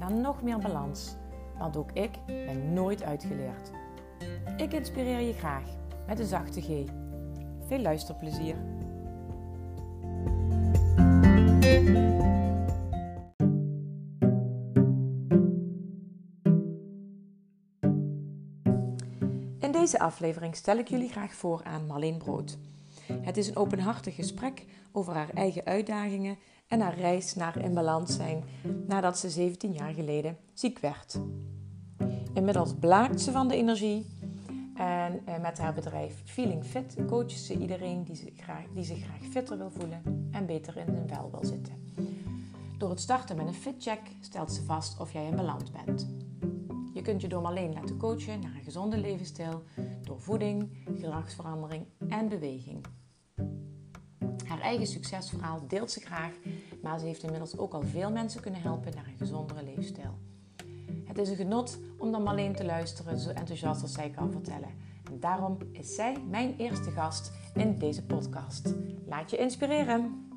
naar nog meer balans. Want ook ik ben nooit uitgeleerd. Ik inspireer je graag met een zachte G. Veel luisterplezier. In deze aflevering stel ik jullie graag voor aan Marleen Brood. Het is een openhartig gesprek over haar eigen uitdagingen en haar reis naar in balans zijn nadat ze 17 jaar geleden ziek werd. Inmiddels blaakt ze van de energie en eh, met haar bedrijf Feeling Fit coacht ze iedereen die zich, graag, die zich graag fitter wil voelen en beter in zijn vel wil zitten. Door het starten met een fitcheck stelt ze vast of jij in balans bent. Je kunt je door alleen laten coachen naar een gezonde levensstijl door voeding, gedragsverandering en beweging. Haar eigen succesverhaal deelt ze graag, maar ze heeft inmiddels ook al veel mensen kunnen helpen naar een gezondere leefstijl. Het is een genot om dan alleen te luisteren, zo enthousiast als zij kan vertellen. En daarom is zij mijn eerste gast in deze podcast. Laat je inspireren.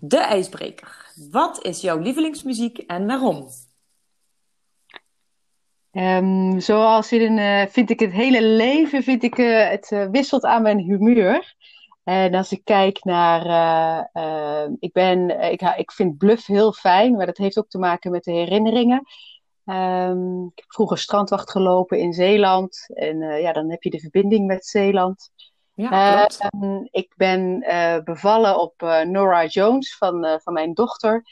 De ijsbreker. Wat is jouw lievelingsmuziek en waarom? Um, zoals in, uh, vind ik het hele leven, vind ik, uh, het uh, wisselt aan mijn humeur. En als ik kijk naar, ik, ben, ik, ik vind bluff heel fijn, maar dat heeft ook te maken met de herinneringen. Um, ik heb vroeger strandwacht gelopen in Zeeland en ja, dan heb je de verbinding met Zeeland. Ja, ik ben bevallen op Nora Jones van, van mijn dochter.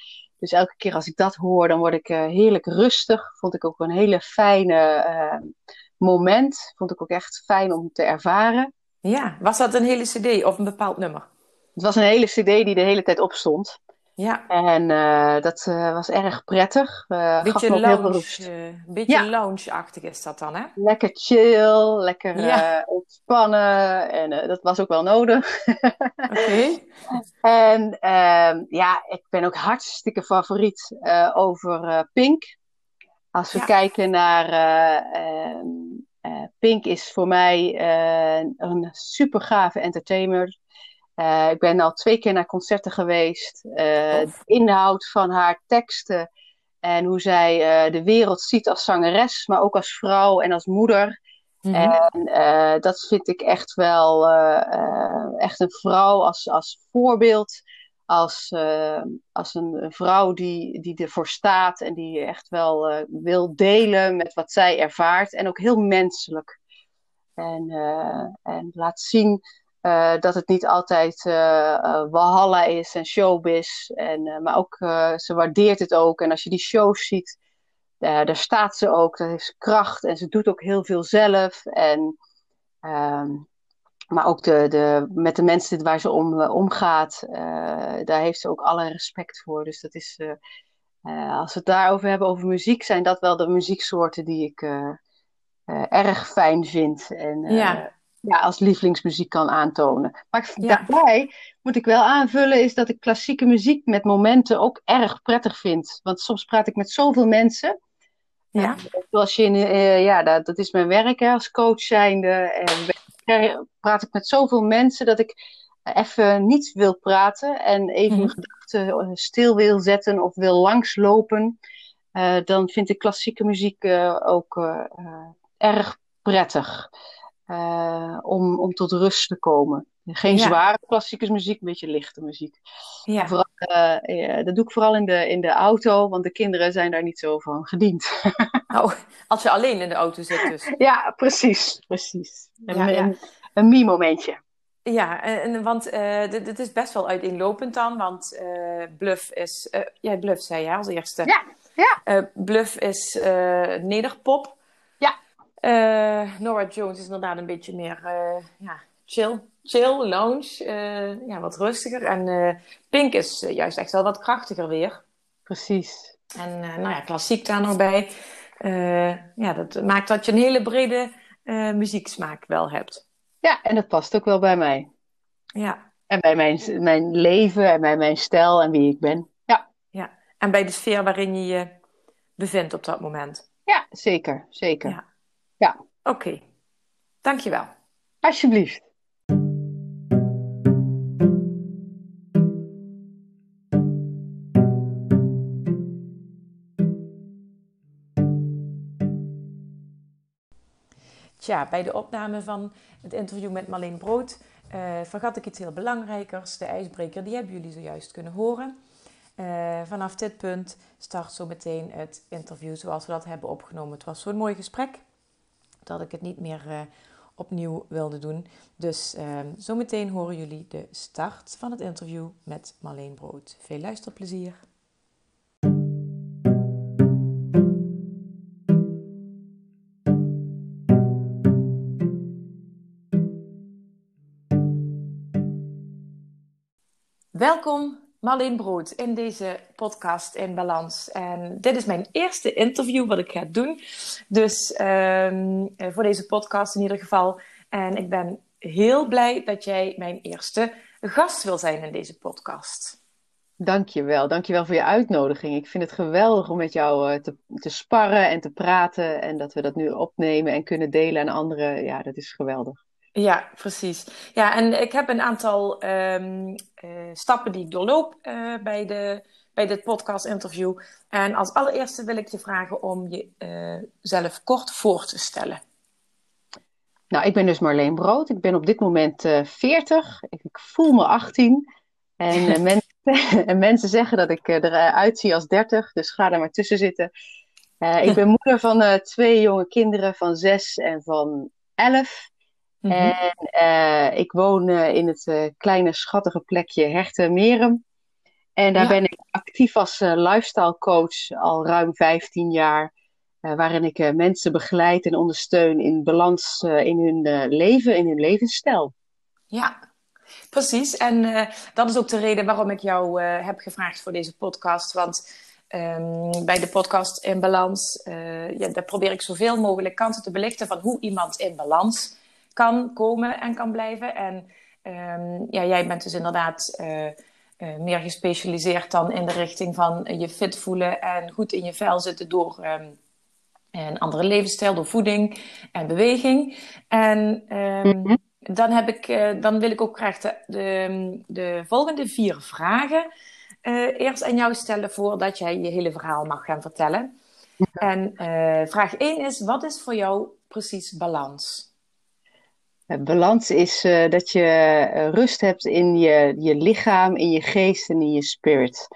Dus elke keer als ik dat hoor, dan word ik uh, heerlijk rustig. Vond ik ook een hele fijne uh, moment. Vond ik ook echt fijn om te ervaren. Ja, was dat een hele cd of een bepaald nummer? Het was een hele cd die de hele tijd opstond. Ja. En uh, dat was erg prettig. beetje lounge, beetje ja. lounge-achtig is dat dan, hè? Lekker chill, lekker ja. ontspannen. En dat was ook wel nodig. Oké. Okay. En uh, ja, ik ben ook hartstikke favoriet uh, over uh, Pink. Als we ja. kijken naar ehm, Pink is voor mij een super gave entertainer. Ik ben al twee keer naar concerten geweest. de inhoud van haar teksten en hoe zij de wereld ziet als zangeres, maar ook als vrouw en als moeder. Mm-hmm. En dat vind ik echt wel echt een vrouw als, als voorbeeld. Als, als een, een, vrouw die, die ervoor staat en die echt wel wil delen met wat zij ervaart. En ook heel menselijk. En, en laat zien dat het niet altijd walhalla is en showbiz. En, maar ook, ze waardeert het ook. En als je die shows ziet, daar staat ze ook, daar heeft ze kracht en ze doet ook heel veel zelf. En, um, maar ook de, de, met de mensen waar ze om, omgaat, daar heeft ze ook alle respect voor. Dus dat is, als we het daarover hebben, over muziek, zijn dat wel de muzieksoorten die ik erg fijn vind. En, ja. Ja, als lievelingsmuziek kan aantonen. Maar ja. daarbij moet ik wel aanvullen, is dat ik klassieke muziek met momenten ook erg prettig vind. Want soms praat ik met zoveel mensen. Ja. Zoals je in, uh, ja, dat, dat is mijn werk hè, als coach zijnde. En praat ik met zoveel mensen dat ik even niet wil praten en even mm-hmm. gedachten stil wil zetten of wil langslopen. Uh, dan vind ik klassieke muziek uh, ook erg prettig om, om tot rust te komen. Geen ja. zware klassieke muziek, een beetje lichte muziek. Ja. Vooral, uh, ja, dat doe ik vooral in de, in de auto, want de kinderen zijn daar niet zo van gediend. oh, als je alleen in de auto zit dus. Ja, precies. precies. Een, ja, een, een me-momentje. Ja, en, want uh, dit, dit, is best wel uiteenlopend dan, want uh, Bluff is... jij Bluff zei je als eerste. Ja, ja. Bluff is nederpop. Ja. Nora Jones is inderdaad een beetje meer ja, chill chill, lounge, uh, ja, wat rustiger. En uh, Pink is juist echt wel wat krachtiger weer. Precies. En nou ja, klassiek daar nog bij. ja, dat maakt dat je een hele brede muzieksmaak wel hebt. Ja, en dat past ook wel bij mij. Ja. En bij mijn, mijn leven en bij mijn stijl en wie ik ben. Ja. ja. En bij de sfeer waarin je je bevindt op dat moment. Ja, zeker. Zeker. Ja. Ja. Oké. Okay. Dankjewel. Alsjeblieft. Tja, bij de opname van het interview met Marleen Brood uh, vergat ik iets heel belangrijkers. De ijsbreker, die hebben jullie zojuist kunnen horen. Uh, vanaf dit punt start zo meteen het interview zoals we dat hebben opgenomen. Het was zo'n mooi gesprek dat ik het niet meer uh, opnieuw wilde doen. Dus zometeen horen jullie de start van het interview met Marleen Brood. Veel luisterplezier. Welkom Marleen Brood in deze podcast in balans. En dit is mijn eerste interview wat ik ga doen. Dus um, voor deze podcast in ieder geval. En ik ben heel blij dat jij mijn eerste gast wil zijn in deze podcast. Dankjewel, dankjewel voor je uitnodiging. Ik vind het geweldig om met jou eh, te, te sparren en te praten. En dat we dat nu opnemen en kunnen delen aan anderen. Ja, dat is geweldig. Ja, precies. Ja, en ik heb een aantal um, uh, stappen die ik doorloop uh, bij, de, bij dit podcast-interview. En als allereerste wil ik je vragen om jezelf uh, kort voor te stellen. Nou, ik ben dus Marleen Brood. Ik ben op dit moment 40. Ik, ik, voel me 18. En, mensen, en mensen zeggen dat ik eruit zie als 30. Dus ga er maar tussen zitten. ik ben moeder van twee jonge kinderen van 6 en van 11. Mm -hmm. En uh, ik woon uh, in het uh, kleine schattige plekje Hertenmerum. En daar ja. ben ik actief als lifestyle coach al ruim 15 jaar. waarin ik mensen begeleid en ondersteun in balans in hun leven, in hun levensstijl. Ja, precies. En dat is ook de reden waarom ik jou heb gevraagd voor deze podcast. Want um, bij de podcast In Balans, ja, daar probeer ik zoveel mogelijk kanten te belichten van hoe iemand in balans kan komen en kan blijven. En um, ja, jij bent dus inderdaad uh, uh, meer gespecialiseerd dan in de richting van je fit voelen en goed in je vel zitten door um, een andere levensstijl, door voeding en beweging. En um, mm -hmm. dan, heb ik, uh, dan wil ik ook graag de, de, de volgende vier vragen eerst aan jou stellen voordat jij je hele verhaal mag gaan vertellen. En vraag 1 is: wat is voor jou precies balans? Balans is uh, dat je uh, rust hebt in je, je lichaam, in je geest en in je spirit.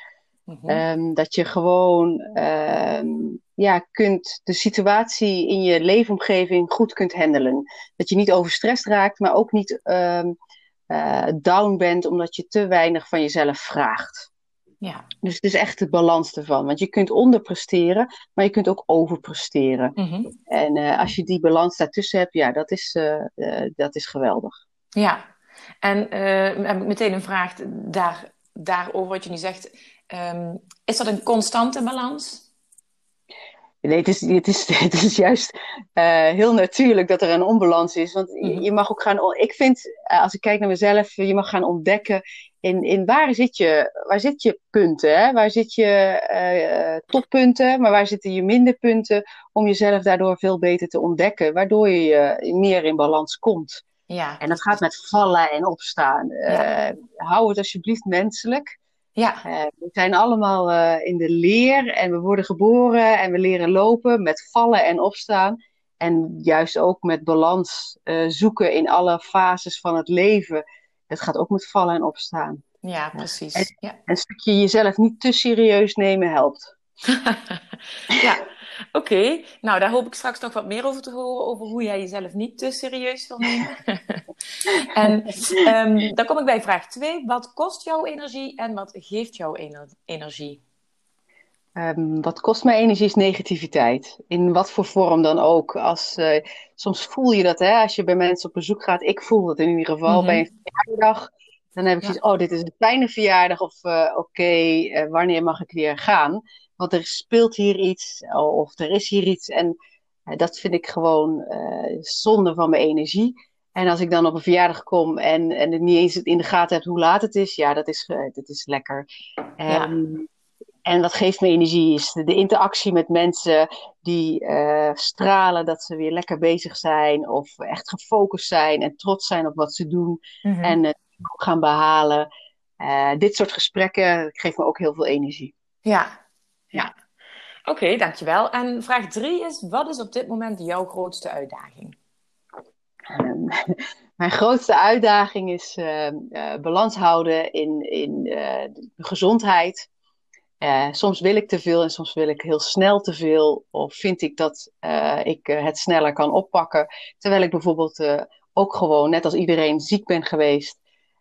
Mm -hmm. um, dat je gewoon um, ja, kunt de situatie in je leefomgeving goed kunt handelen. Dat je niet overstrest raakt, maar ook niet um, uh, down bent omdat je te weinig van jezelf vraagt. Ja. Dus het is echt de balans ervan. Want je kunt onderpresteren, maar je kunt ook overpresteren. Mm -hmm. En uh, als je die balans daartussen hebt, ja, dat is, uh, uh, dat is geweldig. Ja, en heb ik meteen een vraag daar, daarover wat je nu zegt. Um, is dat een constante balans? Nee, het is, het is, het is juist heel natuurlijk dat er een onbalans is. Want je mag ook gaan. Ik vind, als ik kijk naar mezelf, je mag gaan ontdekken in, in waar, zit je, waar zit je punten? Hè? Waar zit je uh, toppunten, maar waar zitten je minderpunten? Om jezelf daardoor veel beter te ontdekken, waardoor je meer in balans komt. Ja. En dat gaat met vallen en opstaan. Ja. Hou het alsjeblieft menselijk. Ja. Uh, we zijn allemaal in de leer en we worden geboren en we leren lopen met vallen en opstaan. En juist ook met balans zoeken in alle fases van het leven het gaat ook met vallen en opstaan. Ja, precies. En, ja. Een stukje jezelf niet te serieus nemen helpt. ja, oké. Okay. Nou, daar hoop ik straks nog wat meer over te horen. Over hoe jij jezelf niet te serieus wil nemen. en um, dan kom ik bij vraag 2. Wat kost jouw energie en wat geeft jouw ener energie? Ehm, wat kost mij energie is negativiteit. In wat voor vorm dan ook. Als, eh, soms voel je dat hè, als je bij mensen op bezoek gaat. Ik voel dat in ieder geval Mhm. bij een verjaardag. Dan heb ik Ja. zoiets, oh, dit is een fijne verjaardag. Of eh, oké, eh, wanneer mag ik weer gaan? Want er speelt hier iets. Of er is hier iets. En eh, dat vind ik gewoon eh, zonde van mijn energie. En als ik dan op een verjaardag kom en, en het niet eens in de gaten heb hoe laat het is. Ja, dat is, eh, dat is lekker. Ja. Ehm, en wat geeft me energie is de, de interactie met mensen die stralen dat ze weer lekker bezig zijn of echt gefocust zijn en trots zijn op wat ze doen Mhm. en het gaan behalen. Eh, dit soort gesprekken geeft me ook heel veel energie. Ja, ja. Oké, dankjewel. En vraag drie is, wat is op dit moment jouw grootste uitdaging? Ehm, mijn grootste uitdaging is eh, eh, balans houden in, in eh, gezondheid. Eh, soms wil ik te veel en soms wil ik heel snel te veel. Of vind ik dat ik het sneller kan oppakken. Terwijl ik bijvoorbeeld ook gewoon, net als iedereen, ziek ben geweest.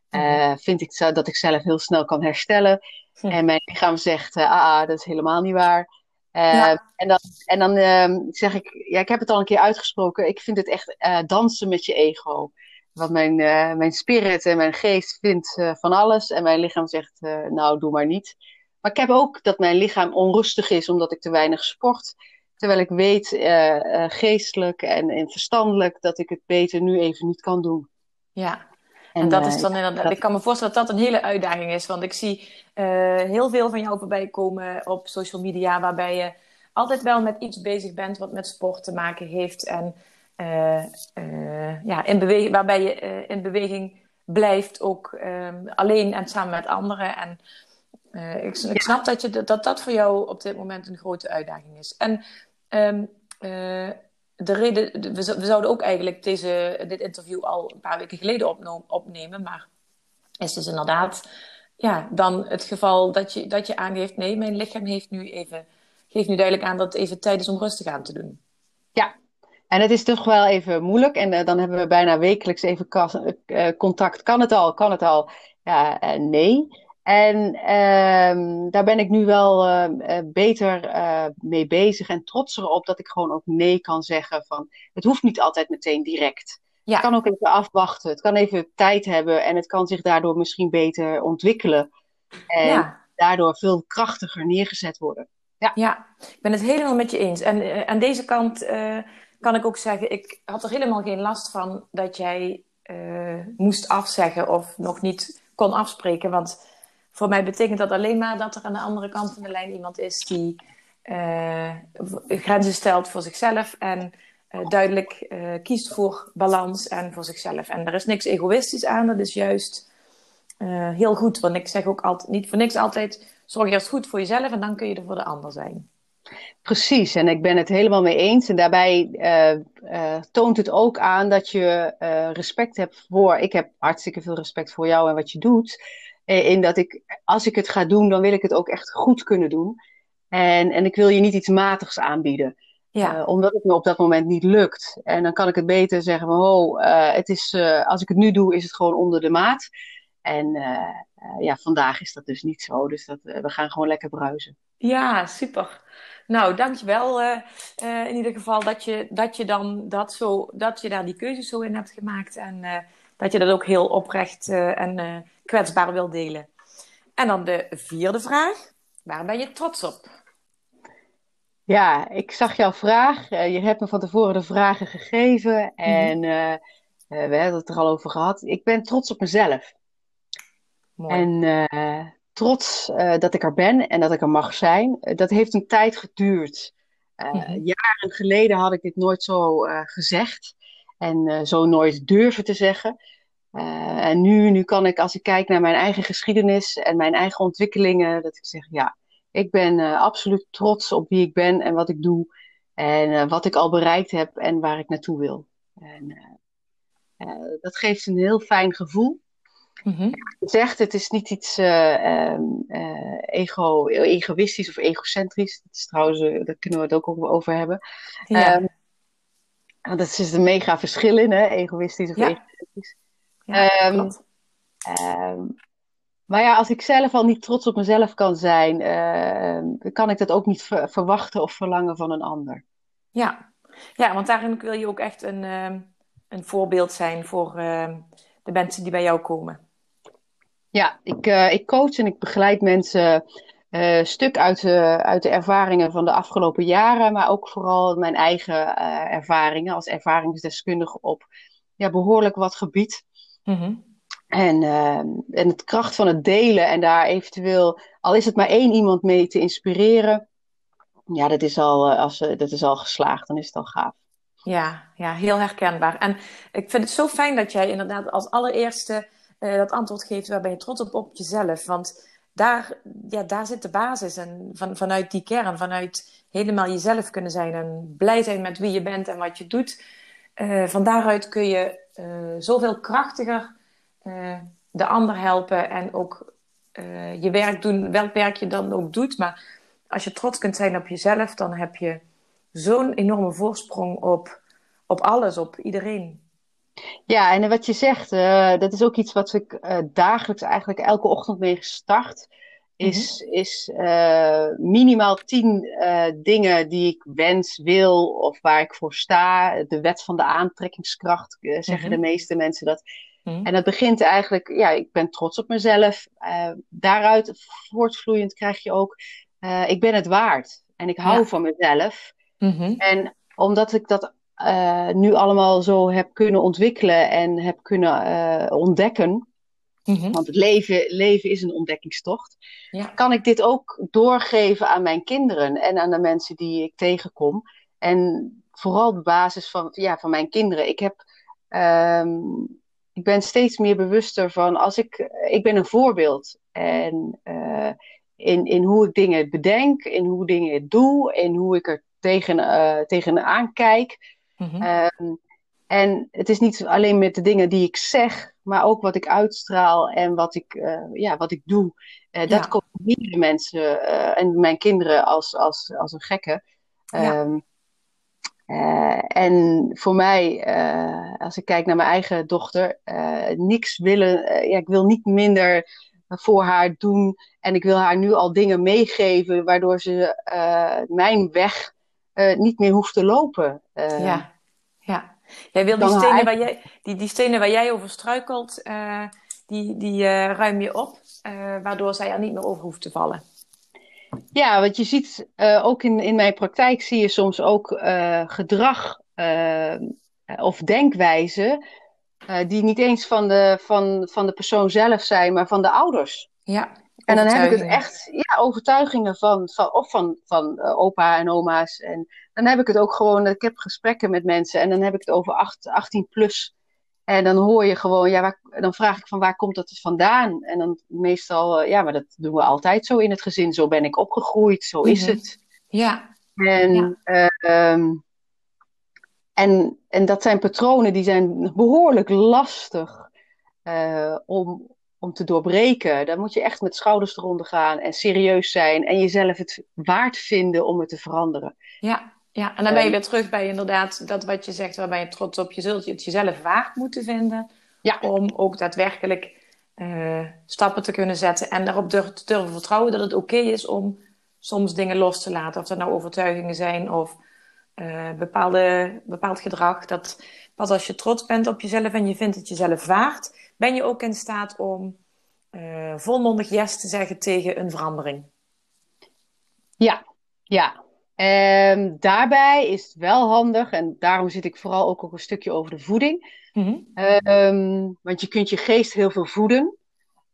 eh, vind ik dat ik zelf heel snel kan herstellen. Hm. En mijn lichaam zegt, eh, ah, ah, dat is helemaal niet waar. Eh, Ja. En dan, en dan ehm, zeg ik, ja, ik heb het al een keer uitgesproken. Ik vind het echt eh, dansen met je ego. Want mijn, mijn spirit en mijn geest vindt van alles. En mijn lichaam zegt, nou, doe maar niet. Maar ik heb ook dat mijn lichaam onrustig is omdat ik te weinig sport. Terwijl ik weet, geestelijk en, en verstandelijk, dat ik het beter nu even niet kan doen. Ja, en, dat eh, is dan inderdaad, dat- ik kan me voorstellen dat dat een hele uitdaging is. Want ik zie eh, heel veel van jou voorbij komen op social media, waarbij je altijd wel met iets bezig bent wat met sport te maken heeft. En eh, eh, ja, in beweging, waarbij je eh, in beweging blijft, ook ehm, alleen en samen met anderen. En eh, ik, ik snap dat, je, dat dat voor jou op dit moment een grote uitdaging is. En ehm, eh, de reden, de- we, zou- we zouden ook eigenlijk deze, dit interview al een paar weken geleden opnemen, maar is dus inderdaad ja, dan het geval dat je, dat je aangeeft, nee, mijn lichaam heeft nu even, geeft nu duidelijk aan dat het even tijd is om rustig aan te doen. Ja, en het is toch wel even moeilijk. En eh, dan hebben we bijna wekelijks even eh, contact. Kan het al? Kan het al? Ja, eh, nee. En ehm, daar ben ik nu wel eh, eh, beter eh, mee bezig en trotser op dat ik gewoon ook nee kan zeggen. Van, het hoeft niet altijd meteen direct. Ja. Het kan ook even afwachten. Het kan even tijd hebben en het kan zich daardoor misschien beter ontwikkelen. En Ja. daardoor veel krachtiger neergezet worden. Ja, ik ben het helemaal met je eens. En eh, aan deze kant kan ik ook zeggen, ik had er helemaal geen last van dat jij moest afzeggen of nog niet kon afspreken. Want voor mij betekent dat alleen maar dat er aan de andere kant van de lijn iemand is die eh, grenzen stelt voor zichzelf en eh, duidelijk eh, kiest voor balans en voor zichzelf. En er is niks egoïstisch aan, dat is juist heel goed. Want ik zeg ook altijd, niet voor niks altijd, zorg eerst goed voor jezelf en dan kun je er voor de ander zijn. Precies, en ik ben het helemaal mee eens. En daarbij toont het ook aan dat je respect hebt voor. Ik heb hartstikke veel respect voor jou en wat je doet. Eh, in dat ik, als ik het ga doen, dan wil ik het ook echt goed kunnen doen. En, en ik wil je niet iets matigs aanbieden, Ja, eh, omdat het me op dat moment niet lukt. En dan kan ik het beter zeggen van, oh, eh, het is, als ik het nu doe, is het gewoon onder de maat. En ja, vandaag is dat dus niet zo. Dus dat, we gaan gewoon lekker bruisen. ja, super. Nou, dankjewel in ieder geval dat je, dat je dan dat zo, dat je daar die keuzes zo in hebt gemaakt en dat je dat ook heel oprecht eh, en eh, kwetsbaar wil delen. En dan de vierde vraag. Waar ben je trots op? Ja, ik zag jouw vraag. Eh, je hebt me van tevoren de vragen gegeven en eh, eh, we hebben het er al over gehad. Ik ben trots op mezelf. Mooi. En trots dat ik er ben en dat ik er mag zijn. Dat heeft een tijd geduurd. Mhm. Jaren geleden had ik dit nooit zo gezegd en eh, zo nooit durven te zeggen. Eh, en nu, nu kan ik, als ik kijk naar mijn eigen geschiedenis en mijn eigen ontwikkelingen, dat ik zeg, ja, ik ben eh, absoluut trots op wie ik ben en wat ik doe. En wat ik al bereikt heb en waar ik naartoe wil. En dat geeft een heel fijn gevoel Mhm. zegt, het is niet iets eh, ehm, eh, ego, egoïstisch of egocentrisch. Dat is trouwens, daar kunnen we het ook over hebben. Ja. Ehm, dat is een mega verschil in, hè? egoïstisch of Ja. egocentrisch. Ja, ehm. Ehm, Maar ja, als ik zelf al niet trots op mezelf kan zijn, uh, kan ik dat ook niet verwachten of verlangen van een ander. Ja. ja, want daarin wil je ook echt een, uh, een voorbeeld zijn voor uh, de mensen die bij jou komen. Ja, ik, ik coach en ik begeleid mensen uh, stuk uit de, uit de ervaringen van de afgelopen jaren, maar ook vooral mijn eigen uh, ervaringen als ervaringsdeskundige op ja, behoorlijk wat gebied. Mm en, uh, en het kracht van het delen en daar eventueel, al is het maar één iemand mee te inspireren, ja, dat is al, als, dat is al geslaagd, dan is het al gaaf. Ja, ja, heel herkenbaar. En ik vind het zo fijn dat jij inderdaad als allereerste dat antwoord geeft waar ben je trots op op jezelf. Want daar, ja, daar zit de basis. En van, vanuit die kern, vanuit helemaal jezelf kunnen zijn en blij zijn met wie je bent en wat je doet. Uh, van daaruit kun je uh, zoveel krachtiger uh, de ander helpen en ook je werk doen, welk werk je dan ook doet. Maar als je trots kunt zijn op jezelf, dan heb je zo'n enorme voorsprong op, op alles, op iedereen. Ja, en wat je zegt, uh, dat is ook iets wat ik uh, dagelijks eigenlijk elke ochtend mee gestart. Is, mm -hmm. is uh, minimaal tien dingen die ik wens, wil of waar ik voor sta. De wet van de aantrekkingskracht, zeggen mm -hmm. de meeste mensen dat. Mm -hmm. En dat begint eigenlijk, ja, ik ben trots op mezelf. daaruit voortvloeiend krijg je ook, ik ben het waard. En ik hou ja. van mezelf. En omdat ik dat uh, nu allemaal zo heb kunnen ontwikkelen en heb kunnen uh, ontdekken. Mm-hmm. Want het leven, leven is een ontdekkingstocht. Ja. Kan ik dit ook doorgeven aan mijn kinderen en aan de mensen die ik tegenkom. En vooral op basis van, ja, van mijn kinderen. Ik, heb, um, ik ben steeds meer bewuster van als ik. Ik ben een voorbeeld. En uh, in, in hoe ik dingen bedenk, in hoe dingen doe, in hoe ik er tegen, uh, tegenaan kijk. Mm-hmm. Um, en het is niet alleen met de dingen die ik zeg, maar ook wat ik uitstraal en wat ik, uh, ja, wat ik doe. Uh, dat ja. combineren mensen uh, en mijn kinderen als, als, als een gekke. Ja. Um, en voor mij, als ik kijk naar mijn eigen dochter, niks willen. ja, ik wil niet minder voor haar doen. En ik wil haar nu al dingen meegeven, waardoor ze mijn weg niet meer hoeft te lopen. Uh, ja, ja. Jij wil die stenen, waar jij, die, die stenen waar jij over struikelt, uh, die, die ruim je op, waardoor zij er niet meer over hoeft te vallen. Ja, want je ziet ook in, in mijn praktijk zie je soms ook gedrag of denkwijzen die niet eens van de, van, van de persoon zelf zijn, maar van de ouders. Ja. En dan heb ik het echt, ja, overtuigingen van, van of van, van uh, opa en oma's. En dan heb ik het ook gewoon, ik heb gesprekken met mensen en dan heb ik het over 8, 18 plus. En dan hoor je gewoon, ja, waar, dan vraag ik van waar komt dat vandaan? En dan meestal, uh, ja, maar dat doen we altijd zo in het gezin. Zo ben ik opgegroeid, zo is mm -hmm. het. Ja. En, ja. Uh, um, en, en dat zijn patronen die zijn behoorlijk lastig om, om te doorbreken. Dan moet je echt met schouders eronder gaan en serieus zijn en jezelf het waard vinden om het te veranderen. Ja, ja. en dan ben je weer terug bij inderdaad dat wat je zegt, waar ben je trots op. Je zult het jezelf waard moeten vinden ja. om ook daadwerkelijk uh, stappen te kunnen zetten en daarop durf, te durven vertrouwen dat het oké okay is om soms dingen los te laten. Of dat nou overtuigingen zijn of uh, bepaalde, bepaald gedrag. Dat pas als je trots bent op jezelf en je vindt het jezelf waard, ben je ook in staat om uh, volmondig yes te zeggen tegen een verandering. Ja, ja. Um, daarbij is het wel handig, en daarom zit ik vooral ook, ook een stukje over de voeding. Mm-hmm. Um, want je kunt je geest heel veel voeden.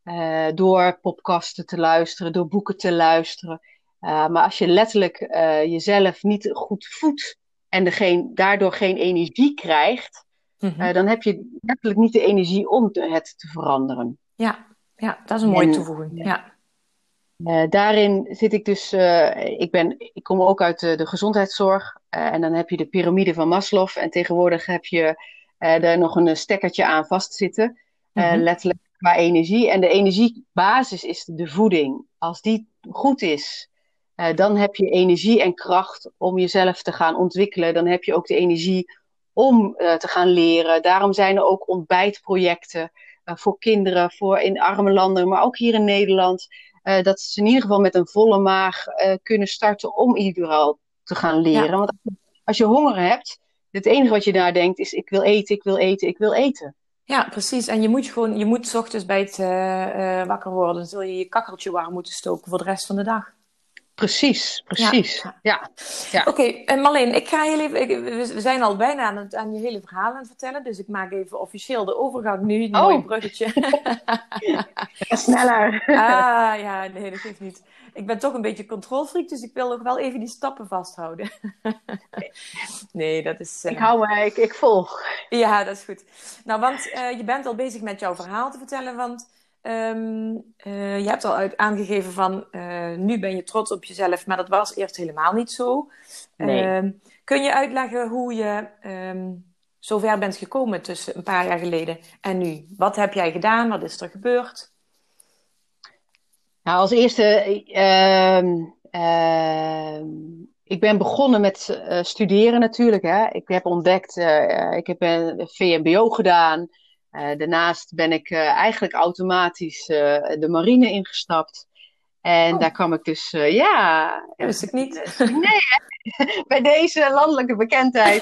Uh, door podcasten te luisteren, door boeken te luisteren. Uh, maar als je letterlijk uh, jezelf niet goed voedt en geen, daardoor geen energie krijgt, mm-hmm. uh, dan heb je letterlijk niet de energie om te, het te veranderen. Ja, ja dat is een mooie en, toevoeging. Ja. Uh, daarin zit ik dus, uh, ik, ben, ik kom ook uit de, de gezondheidszorg en dan heb je de piramide van Maslow en tegenwoordig heb je er nog een stekkertje aan vastzitten, mm-hmm. letterlijk qua energie. En de energiebasis is de voeding. Als die goed is, dan heb je energie en kracht om jezelf te gaan ontwikkelen. Dan heb je ook de energie om uh, te gaan leren. Daarom zijn er ook ontbijtprojecten voor kinderen, voor in arme landen, maar ook hier in Nederland. dat ze in ieder geval met een volle maag kunnen starten om überhaupt te gaan leren. Want als je honger hebt, het enige wat je daar denkt is: ik wil eten, ik wil eten, ik wil eten. Ja, precies. En je moet gewoon, je moet s ochtends bij het wakker worden, zul je je kakkeltje warm moeten stoken voor de rest van de dag. Precies, precies. Ja. ja. ja. Oké, okay, en Marleen, ik ga heel even, we zijn al bijna aan, het, aan je hele verhaal aan het vertellen, dus ik maak even officieel de overgang nu, een oh. mooi bruggetje. sneller. ah, ja, nee, dat geeft niet. Ik ben toch een beetje controlfreak, dus ik wil nog wel even die stappen vasthouden. nee, dat is... Uh... Ik hou me, ik, ik volg. Ja, dat is goed. Nou, want uh, je bent al bezig met jouw verhaal te vertellen, want Um, uh, je hebt al uit, aangegeven van uh, nu ben je trots op jezelf, maar dat was eerst helemaal niet zo. Nee. Um, kun je uitleggen hoe je um, zover bent gekomen tussen een paar jaar geleden en nu? Wat heb jij gedaan? Wat is er gebeurd? Nou, als eerste, ik ben begonnen met uh, studeren natuurlijk. Hè. Ik heb ontdekt, ik heb een VMBO gedaan. Uh, daarnaast ben ik uh, eigenlijk automatisch uh, de marine ingestapt. En oh. daar kwam ik dus, ja. Dat wist ik niet. Nee, bij deze landelijke bekendheid.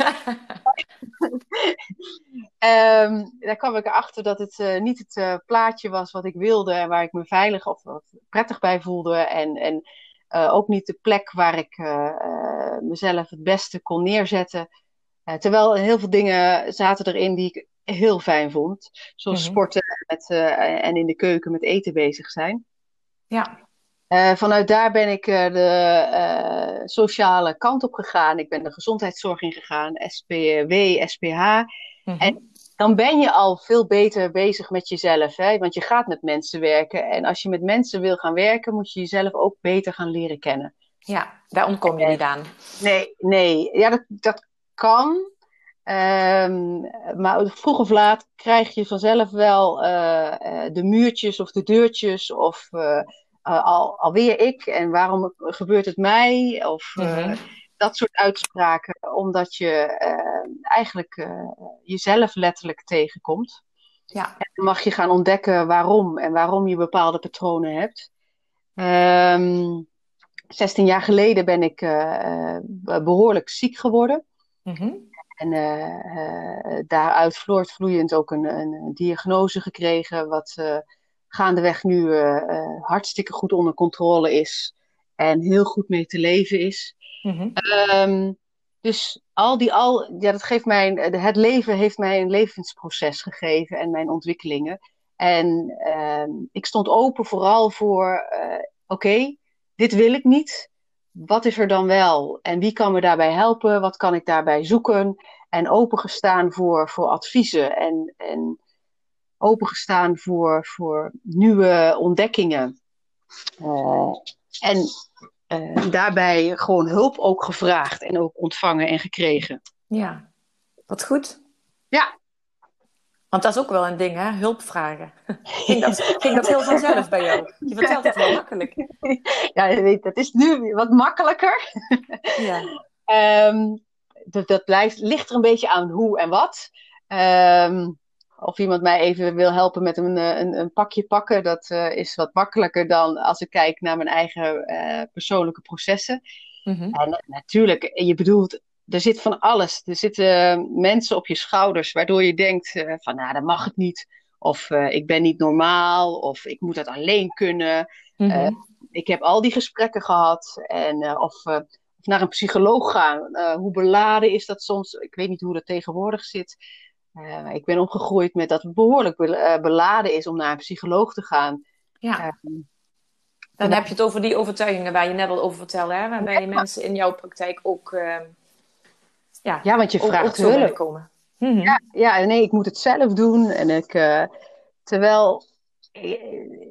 um, daar kwam ik erachter dat het niet het plaatje was wat ik wilde en waar ik me veilig of prettig bij voelde. En, en ook niet de plek waar ik mezelf het beste kon neerzetten. terwijl heel veel dingen zaten erin die ik heel fijn vond. Zoals mhm. sporten met, uh, en in de keuken met eten bezig zijn. Ja. Uh, vanuit daar ben ik uh, de sociale kant op gegaan. Ik ben de gezondheidszorg ingegaan, SPW, SPH. Mm En dan ben je al veel beter bezig met jezelf. Hè? Want je gaat met mensen werken. En als je met mensen wil gaan werken, moet je jezelf ook beter gaan leren kennen. Ja, daar ontkom je niet aan. Nee, nee. Ja, dat, dat kan. Um, maar vroeg of laat krijg je vanzelf wel uh, de muurtjes of de deurtjes of uh, al, alweer ik en waarom gebeurt het mij of mm-hmm. dat soort uitspraken, omdat je eigenlijk jezelf letterlijk tegenkomt. Ja. En dan mag je gaan ontdekken waarom en waarom je bepaalde patronen hebt. Um, 16 jaar geleden ben ik behoorlijk ziek geworden. Mm-hmm. En uh, daaruit vloeiend ook een, een, diagnose gekregen, wat uh, gaandeweg nu hartstikke goed onder controle is en heel goed mee te leven is. Mm-hmm. Um, dus al die al, ja, dat geeft mij, het leven heeft mij een levensproces gegeven en mijn ontwikkelingen. En uh, ik stond open vooral voor, oké, okay, dit wil ik niet wat is er dan wel? En wie kan me daarbij helpen? Wat kan ik daarbij zoeken? En opengestaan voor, voor adviezen en, en opengestaan voor, voor nieuwe ontdekkingen. Uh, en uh, daarbij gewoon hulp ook gevraagd en ook ontvangen en gekregen. Ja, wat goed. Ja, want dat is ook wel een ding, hè? Hulp vragen. ging, dat, ging dat heel vanzelf bij jou? Je vertelt het heel makkelijk. Ja, je weet, dat is nu wat makkelijker. Ja. um, dat, dat blijft, ligt er een beetje aan hoe en wat. Um, of iemand mij even wil helpen met een, een, een pakje pakken, dat uh, is wat makkelijker dan als ik kijk naar mijn eigen uh, persoonlijke processen. Mm-hmm. En natuurlijk, je bedoelt er zit van alles. Er zitten mensen op je schouders waardoor je denkt uh, van nou, dat mag het niet. Of uh, ik ben niet normaal. Of ik moet dat alleen kunnen. Mm -hmm. uh, ik heb al die gesprekken gehad. En, of, of, naar een psycholoog gaan. hoe beladen is dat soms? Ik weet niet hoe dat tegenwoordig zit. ik ben opgegroeid met dat het behoorlijk beladen is om naar een psycholoog te gaan. Ja. Dan heb je het over die overtuigingen waar je net al over vertelde. Hè? Waarbij ja. mensen in jouw praktijk ook ja, ja want je vraagt hulp. Komen. Mm -hmm. ja, ja, nee, ik moet het zelf doen. En ik, uh, terwijl,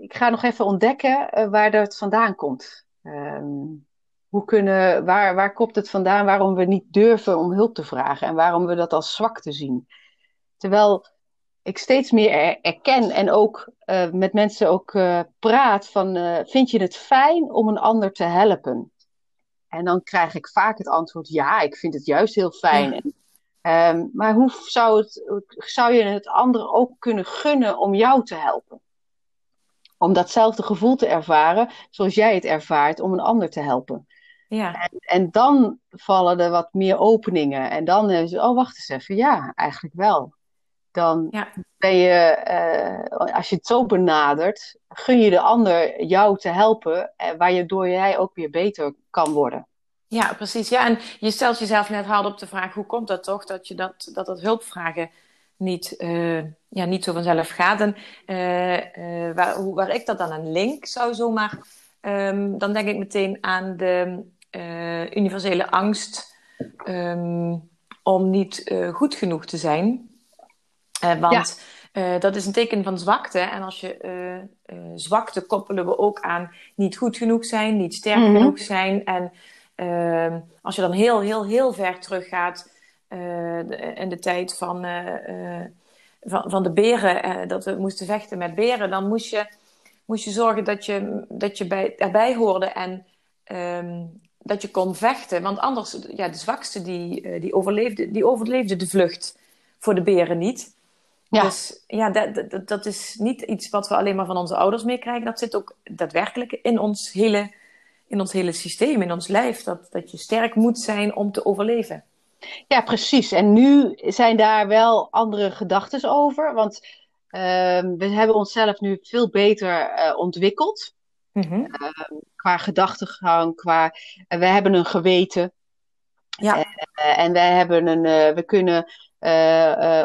ik ga nog even ontdekken uh, waar dat vandaan komt. Um, hoe kunnen, waar, waar komt het vandaan waarom we niet durven om hulp te vragen en waarom we dat als zwak te zien? Terwijl ik steeds meer er, erken en ook uh, met mensen ook praat van, vind je het fijn om een ander te helpen? En dan krijg ik vaak het antwoord: ja, ik vind het juist heel fijn. Ja. En Ehm, maar hoe zou, het, zou je het anderen ook kunnen gunnen om jou te helpen? Om datzelfde gevoel te ervaren zoals jij het ervaart om een ander te helpen. Ja. En, en dan vallen er wat meer openingen. En dan is oh wacht eens even, ja, eigenlijk wel. Dan ja. ben je, uh, als je het zo benadert, gun je de ander jou te helpen, uh, waardoor jij ook weer beter kan worden. Ja, precies. Ja, en je stelt jezelf net hard op de vraag: hoe komt dat toch dat je dat, dat, dat hulpvragen niet, uh, ja, niet zo vanzelf gaat? En waar, hoe, waar ik dat dan een link zou zomaar, um, dan denk ik meteen aan de universele angst um, om niet goed genoeg te zijn. Want ja. dat is een teken van zwakte. En als je zwakte koppelen we ook aan niet goed genoeg zijn, niet sterk mm -hmm. genoeg zijn. En Ehm, als je dan heel, heel, heel ver teruggaat uh, in de tijd van, van, van de beren, dat we moesten vechten met beren, dan moest je, moest je zorgen dat je, dat je bij, erbij hoorde en um, dat je kon vechten. Want anders, ja, de zwakste die, die, overleefde, die overleefde de vlucht voor de beren niet. Ja. Dus ja, dat, dat, dat is niet iets wat we alleen maar van onze ouders meekrijgen. Dat zit ook daadwerkelijk in ons hele in ons hele systeem, in ons lijf. Dat, dat je sterk moet zijn om te overleven. Ja, precies. En nu zijn daar wel andere gedachten over. Want uh, we hebben onszelf nu veel beter uh, ontwikkeld. Mm-hmm. uh, qua gedachtegang, qua. we hebben een geweten. Ja. Eh, en wij hebben een. we kunnen.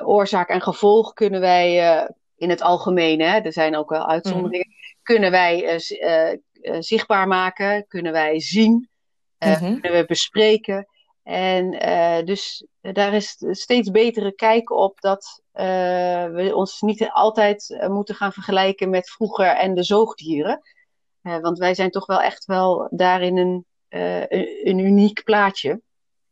oorzaak en gevolg kunnen wij. in het algemeen, hè, er zijn ook wel uitzonderingen. Mm-hmm. Kunnen wij zichtbaar maken, kunnen wij zien, uh, kunnen we bespreken. En uh, dus daar is steeds betere kijk op dat we ons niet altijd moeten gaan vergelijken met vroeger en de zoogdieren. want wij zijn toch wel echt wel daarin een, een, een, uniek plaatje.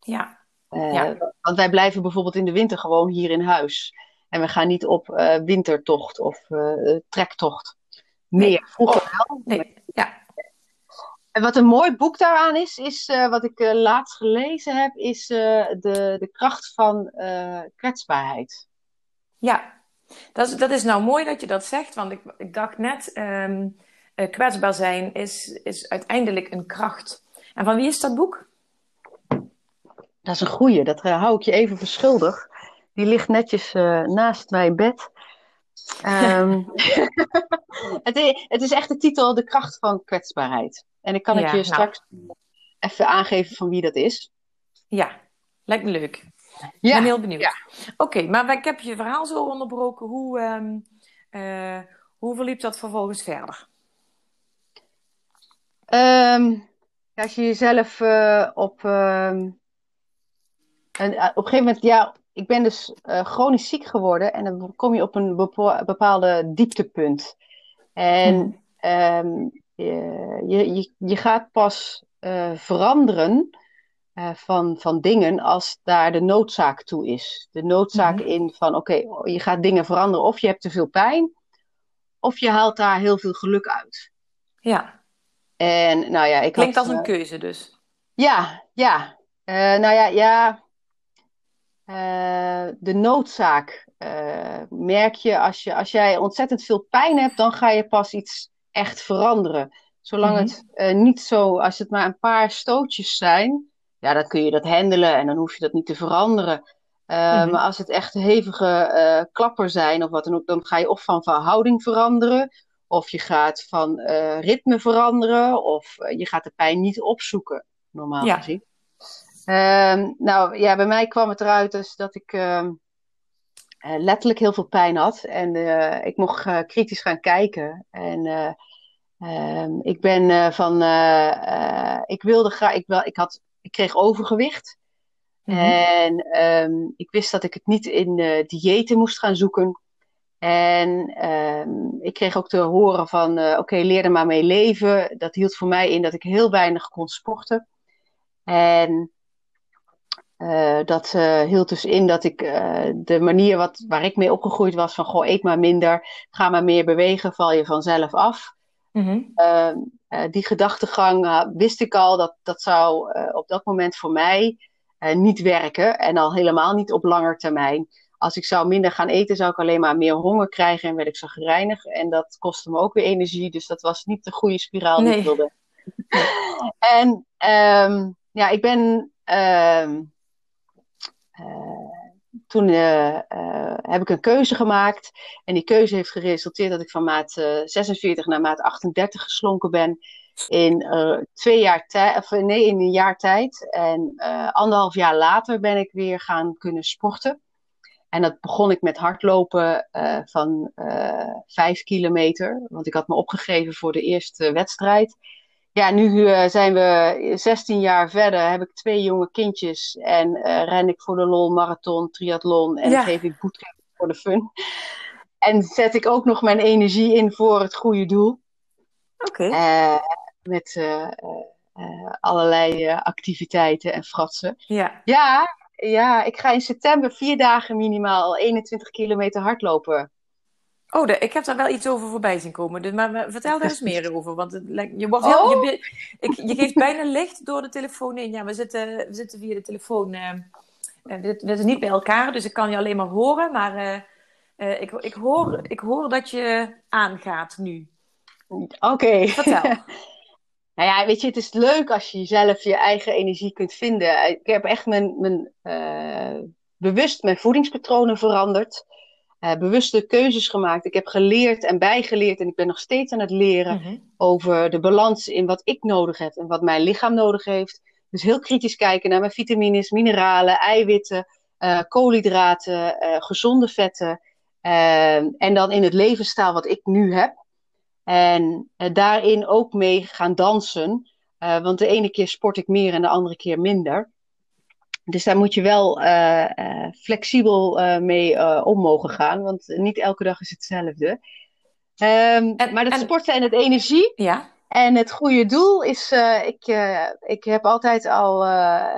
Ja. ja. Want wij blijven bijvoorbeeld in de winter gewoon hier in huis. En we gaan niet op wintertocht of trektocht. Meer. Nee. Vroeger wel. Nee. Ja. En wat een mooi boek daaraan is, is wat ik laatst gelezen heb, is de, de kracht van kwetsbaarheid. Ja, dat is, dat is nou mooi dat je dat zegt, want ik, ik dacht net, um, kwetsbaar zijn is, is uiteindelijk een kracht. En van wie is dat boek? Dat is een goeie, dat hou ik je even verschuldigd. Die ligt netjes naast mijn bed. Um, het, is, het is echt de titel De kracht van kwetsbaarheid. En ik kan het je nou. straks even aangeven van wie dat is. Ja, lijkt me leuk. Ik ben heel benieuwd. Ja. Oké, maar ik heb je verhaal zo onderbroken. Hoe, um, uh, hoe verliep dat vervolgens verder? Um, als je jezelf uh, op, en, uh, op een gegeven moment, ja, ik ben dus chronisch ziek geworden en dan kom je op een bepaalde dieptepunt. En hmm je, je, je gaat pas uh, veranderen uh, van, van dingen als daar de noodzaak toe is. De noodzaak mm-hmm. in van oké, okay, je gaat dingen veranderen of je hebt te veel pijn, of je haalt daar heel veel geluk uit. Ja. En nou ja, ik Klinkt had, als een keuze dus. Ja, ja. nou ja, ja. De noodzaak merk je als, je als jij ontzettend veel pijn hebt, dan ga je pas iets echt veranderen. Zolang het uh, niet zo, als het maar een paar stootjes zijn, ja, dan kun je dat handelen en dan hoef je dat niet te veranderen. Mm-hmm. Maar als het echt hevige klapper zijn of wat dan ook, dan ga je of van verhouding veranderen, of je gaat van ritme veranderen, of je gaat de pijn niet opzoeken, normaal ja. gezien. Ehm, nou ja, bij mij kwam het eruit dus dat ik ehm, letterlijk heel veel pijn had en ik mocht kritisch gaan kijken. En Um, ik ben van, ik wilde graag, ik, wel, ik, had, ik kreeg overgewicht. Mm -hmm. En ik wist dat ik het niet in diëten moest gaan zoeken. En ik kreeg ook te horen van, oké, okay, leer er maar mee leven. Dat hield voor mij in dat ik heel weinig kon sporten. En dat hield dus in dat ik de manier wat, waar ik mee opgegroeid was van, goh, eet maar minder, ga maar meer bewegen, val je vanzelf af. Mm-hmm. Uh, die gedachtegang uh, wist ik al, dat, dat zou uh, op dat moment voor mij niet werken en al helemaal niet op langer termijn. Als ik zou minder gaan eten, zou ik alleen maar meer honger krijgen en werd ik zo gereinig. En dat kostte me ook weer energie, dus dat was niet de goede spiraal die ik wilde. en ehm, ja, ik ben. Ehm, eh, toen uh, heb ik een keuze gemaakt. En die keuze heeft geresulteerd dat ik van maat 46 naar maat 38 geslonken ben. In twee jaar tijd, of nee, in een jaar tijd. En anderhalf jaar later ben ik weer gaan kunnen sporten. En dat begon ik met hardlopen van vijf kilometer. Want ik had me opgegeven voor de eerste wedstrijd ja, nu uh, zijn we 16 jaar verder, heb ik twee jonge kindjes en uh, ren ik voor de lol marathon, triathlon en geef ik bootcamp voor de fun. En zet ik ook nog mijn energie in voor het goede doel. Oké. Okay. Uh, met allerlei activiteiten en fratsen. Ja. ja. Ja, ik ga in september vier dagen minimaal 21 kilometer hardlopen. Oh, de, ik heb daar wel iets over voorbij zien komen. Dus, maar, vertel daar eens meer over. Want het, je, wordt heel, oh. je, ik, je geeft bijna licht door de telefoon in. Ja, we zitten, we zitten via de telefoon. Uh, we, zitten niet bij elkaar, dus ik kan je alleen maar horen. Maar uh, uh, ik, ik, hoor, ik hoor dat je aangaat nu. Oké. Vertel. nou ja, weet je, het is leuk als je jezelf je eigen energie kunt vinden. Ik heb echt mijn, mijn bewust mijn voedingspatronen veranderd uh, bewuste keuzes gemaakt. Ik heb geleerd en bijgeleerd en ik ben nog steeds aan het leren mhm. over de balans in wat ik nodig heb en wat mijn lichaam nodig heeft. Dus heel kritisch kijken naar mijn vitamines, mineralen, eiwitten, uh, koolhydraten, uh, gezonde vetten. en dan in het levensstijl wat ik nu heb. En daarin ook mee gaan dansen. want de ene keer sport ik meer en de andere keer minder. Dus daar moet je wel uh, uh, flexibel uh, mee om mogen gaan, want niet elke dag is hetzelfde. Um, en, maar het en... sporten en het energie ja. en het goede doel is, ik, ik heb altijd al,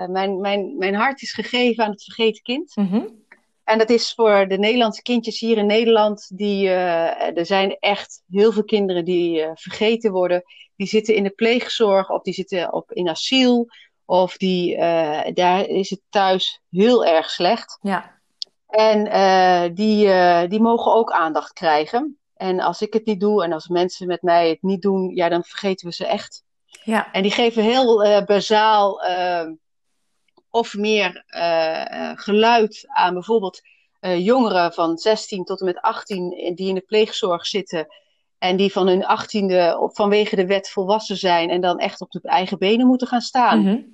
mijn, mijn, mijn hart is gegeven aan het vergeten kind. Mm -hmm. En dat is voor de Nederlandse kindjes hier in Nederland, die, er zijn echt heel veel kinderen die vergeten worden. Die zitten in de pleegzorg of die zitten op, in asiel of die, uh, daar is het thuis heel erg slecht. Ja. En uh, die, uh, die mogen ook aandacht krijgen. En als ik het niet doe en als mensen met mij het niet doen, ja, dan vergeten we ze echt. Ja. En die geven heel bazaal of meer geluid aan bijvoorbeeld jongeren van 16 tot en met 18 die in de pleegzorg zitten. En die van hun 18e vanwege de wet volwassen zijn en dan echt op de eigen benen moeten gaan staan. Mm -hmm.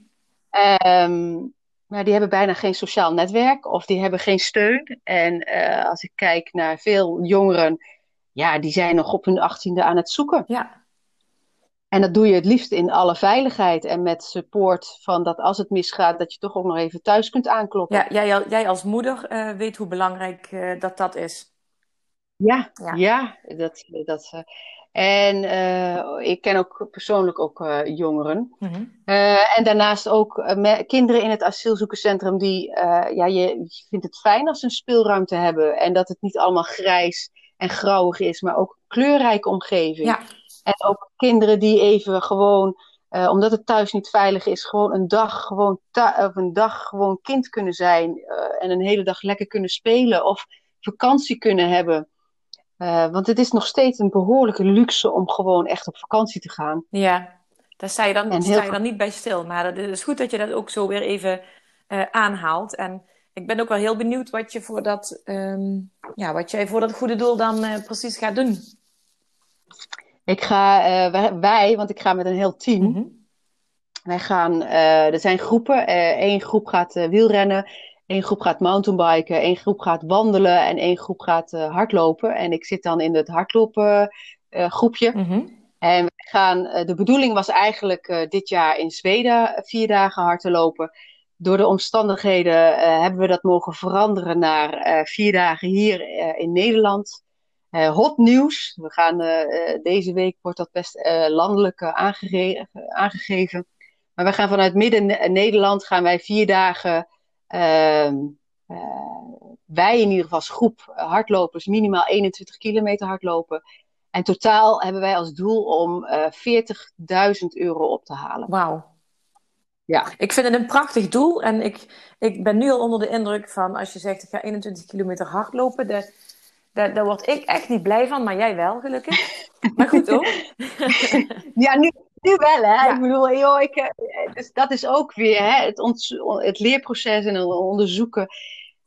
Um, maar die hebben bijna geen sociaal netwerk of die hebben geen steun. En uh, als ik kijk naar veel jongeren, ja, die zijn nog op hun achttiende aan het zoeken. Ja. En dat doe je het liefst in alle veiligheid en met support van dat als het misgaat, dat je toch ook nog even thuis kunt aankloppen. Ja, jij, jij als moeder uh, weet hoe belangrijk uh, dat dat is. Ja, ja, ja dat, dat, en uh, ik ken ook persoonlijk ook uh, jongeren. Mm -hmm. uh, en daarnaast ook kinderen in het asielzoekerscentrum die, ja, je, je vindt het fijn als ze een speelruimte hebben en dat het niet allemaal grijs en grauwig is, maar ook een kleurrijke omgeving. Ja. En ook kinderen die even gewoon, omdat het thuis niet veilig is, gewoon een dag gewoon, of een dag gewoon kind kunnen zijn en een hele dag lekker kunnen spelen of vakantie kunnen hebben. Uh, want het is nog steeds een behoorlijke luxe om gewoon echt op vakantie te gaan. Ja, daar sta je dan, sta je dan niet bij stil. Maar het is goed dat je dat ook zo weer even uh, aanhaalt. En ik ben ook wel heel benieuwd wat, je voor dat, um, ja, wat jij voor dat goede doel dan uh, precies gaat doen. Ik ga, wij, wij, want ik ga met een heel team. Mm -hmm. Wij gaan, er zijn groepen. Eén groep gaat wielrennen. Eén groep gaat mountainbiken, één groep gaat wandelen en één groep gaat uh, hardlopen. En ik zit dan in het hardlopen uh, groepje. Mm -hmm. En we gaan, uh, de bedoeling was eigenlijk dit jaar in Zweden vier dagen hard te lopen. Door de omstandigheden hebben we dat mogen veranderen naar vier dagen hier in Nederland. hot nieuws. We gaan, deze week wordt dat best landelijk aangege aangegeven. Maar we gaan vanuit midden Nederland gaan wij vier dagen wij in ieder geval als groep hardlopers minimaal 21 kilometer hardlopen. En totaal hebben wij als doel om uh, 40.000 euro op te halen. Wauw. Ja. Ik vind het een prachtig doel. En ik, ik ben nu al onder de indruk van als je zegt ik ga 21 kilometer hardlopen. De, daar, daar word ik echt niet blij van, maar jij wel, gelukkig. Maar goed ook. ja, nu, nu wel, hè. Ik bedoel, joh, ik, eh, dus dat is ook weer hè, het, het leerproces en het onderzoeken.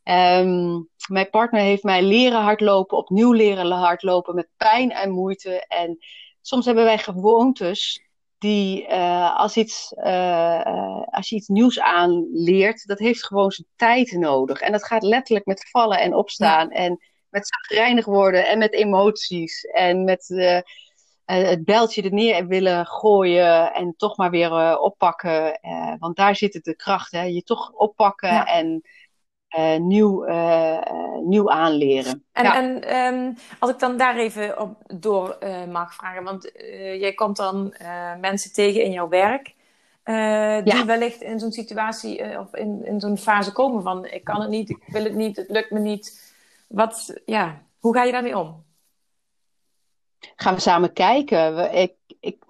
Ehm, mijn partner heeft mij leren hardlopen, opnieuw leren hardlopen met pijn en moeite. En soms hebben wij gewoontes die uh, als, iets, uh, als je iets nieuws aanleert, dat heeft gewoon zijn tijd nodig. En dat gaat letterlijk met vallen en opstaan en met zagrijnig worden en met emoties en met het beltje er neer willen gooien en toch maar weer oppakken. want daar zit het de kracht, hè? je toch oppakken en uh, nieuw, uh, nieuw aanleren. En, en um, als ik dan daar even op door uh, mag vragen, want jij komt dan mensen tegen in jouw werk. die wellicht in zo'n situatie of in, in zo'n fase komen van ik kan het niet, ik wil het niet, het lukt me niet. Wat, ja, hoe ga je daarmee om? Gaan we samen kijken. Ik, ik,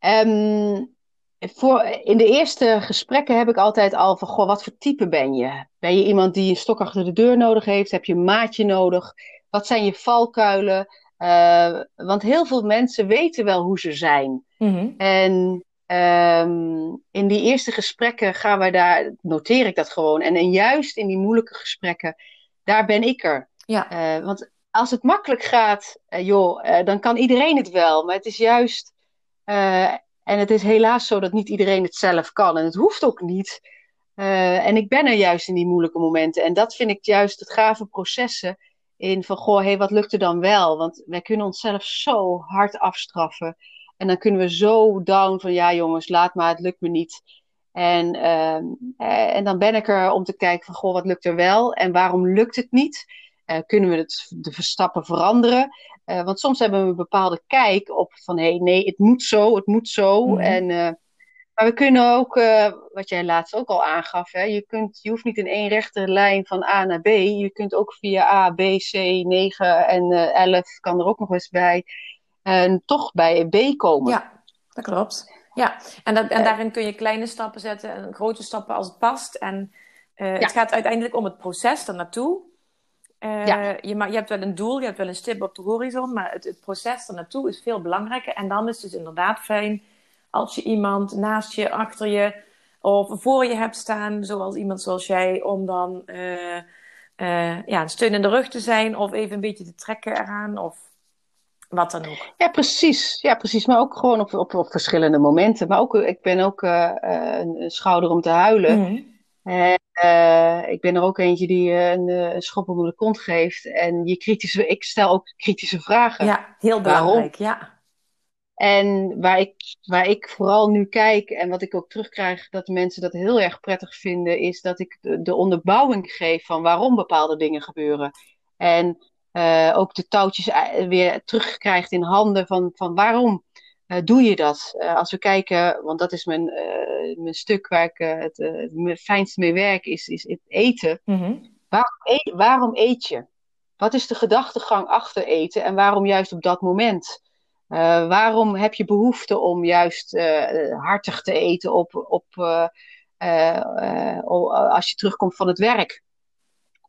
um, voor, in de eerste gesprekken heb ik altijd al van, goh, wat voor type ben je? Ben je iemand die een stok achter de deur nodig heeft? Heb je een maatje nodig? Wat zijn je valkuilen? Uh, want heel veel mensen weten wel hoe ze zijn. Mm-hmm. En um, in die eerste gesprekken gaan we daar, noteer ik dat gewoon. En, en juist in die moeilijke gesprekken, daar ben ik er. Ja. Uh, want als het makkelijk gaat, uh, joh, dan kan iedereen het wel. Maar het is juist en het is helaas zo dat niet iedereen het zelf kan. En het hoeft ook niet. En ik ben er juist in die moeilijke momenten. En dat vind ik juist het gave processen. In van, goh, hey, wat lukt er dan wel? Want wij kunnen onszelf zo hard afstraffen. En dan kunnen we zo down van, ja jongens, laat maar, het lukt me niet. En, uh, en dan ben ik er om te kijken van, goh, wat lukt er wel? En waarom lukt het niet? Uh, kunnen we het, de stappen veranderen? Uh, want soms hebben we een bepaalde kijk op van hé, hey, nee, het moet zo, het moet zo. Mm-hmm. En, uh, maar we kunnen ook, wat jij laatst ook al aangaf, hè, je, kunt, je hoeft niet in één rechte lijn van A naar B. Je kunt ook via A, B, C, 9 en 11 kan er ook nog eens bij. En toch bij B komen. Ja, dat klopt. Ja, en, dat, en daarin kun je kleine stappen zetten en grote stappen als het past. En ja. het gaat uiteindelijk om het proces ernaartoe. Uh, ja. je, je, hebt wel een doel, je hebt wel een stip op de horizon, maar het, het proces er naartoe is veel belangrijker. En dan is het dus inderdaad fijn als je iemand naast je, achter je of voor je hebt staan, zoals iemand zoals jij, om dan uh, ja, een steun in de rug te zijn of even een beetje te trekken eraan of wat dan ook. Ja, precies. Ja, precies. Maar ook gewoon op, op, op verschillende momenten. Maar ook, ik ben ook een, een, schouder om te huilen. Mm. En uh, ik ben er ook eentje die uh, een, een, schop onder de kont geeft. En je kritische, ik stel ook kritische vragen. Ja, heel belangrijk, Waarom? ja. En waar ik, waar ik vooral nu kijk en wat ik ook terugkrijg dat mensen dat heel erg prettig vinden, is dat ik de, de onderbouwing geef van waarom bepaalde dingen gebeuren. En uh, ook de touwtjes weer terugkrijgt in handen van, van waarom uh, doe je dat? Uh, als we kijken, want dat is mijn, mijn stuk waar ik het, het fijnst mee werk, is, is het eten. Mm-hmm. Waarom, eet, waarom, eet, je? Wat is de gedachtegang achter eten en waarom juist op dat moment? waarom heb je behoefte om juist hartig te eten op, op, als je terugkomt van het werk?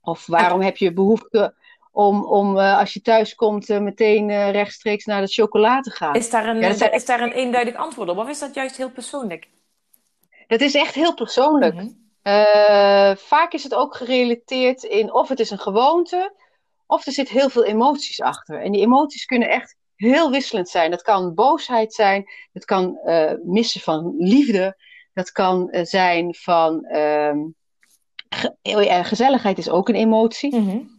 Of waarom heb je behoefte om, om uh, als je thuis komt uh, meteen uh, rechtstreeks naar de chocola te gaan. Is daar, een, ja, zijn... is daar een eenduidig antwoord op? Of is dat juist heel persoonlijk? Dat is echt heel persoonlijk. Mm-hmm. vaak is het ook gerelateerd in of het is een gewoonte, of er zit heel veel emoties achter. En die emoties kunnen echt heel wisselend zijn. Dat kan boosheid zijn, dat kan missen van liefde, dat kan zijn van. Ehm, ge gezelligheid is ook een emotie. Mm-hmm.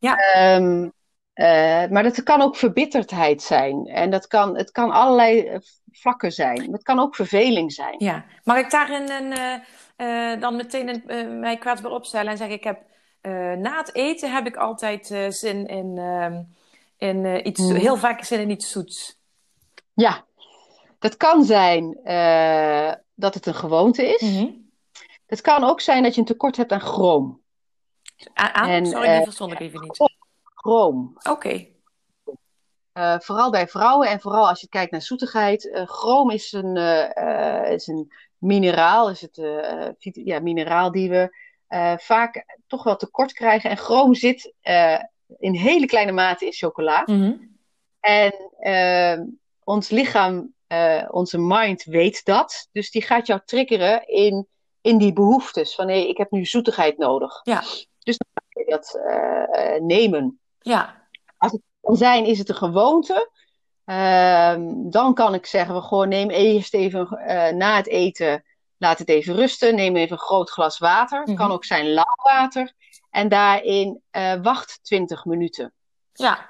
Ja. Um, uh, maar dat kan ook verbitterdheid zijn. En dat kan, het kan allerlei eh, vlakken zijn. Het kan ook verveling zijn. Ja. Mag ik daarin een, uh, uh, dan meteen een, mij kwetsbaar opstellen en zeggen: Ik heb na het eten heb ik altijd zin in, ehm, in iets, mm. heel vaak zin in iets zoets? Ja, dat kan zijn dat het een gewoonte is. Mm-hmm. Het kan ook zijn dat je een tekort hebt aan chroom. Aan? En, Sorry, die uh, verstond ik even niet. Chroom. Oké. Okay. Uh, vooral bij vrouwen en vooral als je kijkt naar zoetigheid. Uh, chroom is een, is een mineraal, is het ja, mineraal die we vaak toch wel tekort krijgen. En chroom zit in hele kleine mate in chocola. Mhm. En ons lichaam, onze mind weet dat. Dus die gaat jou triggeren in, in die behoeftes. Van hé, ik heb nu zoetigheid nodig. Ja. Dus dan kan je dat nemen. Ja. Als het kan zijn, is het een gewoonte. Ehm, dan kan ik zeggen, we gewoon neem eerst even uh, na het eten, laat het even rusten. Neem even een groot glas water. Het kan mhm. ook zijn lauw water. En daarin wacht 20 minuten. Ja.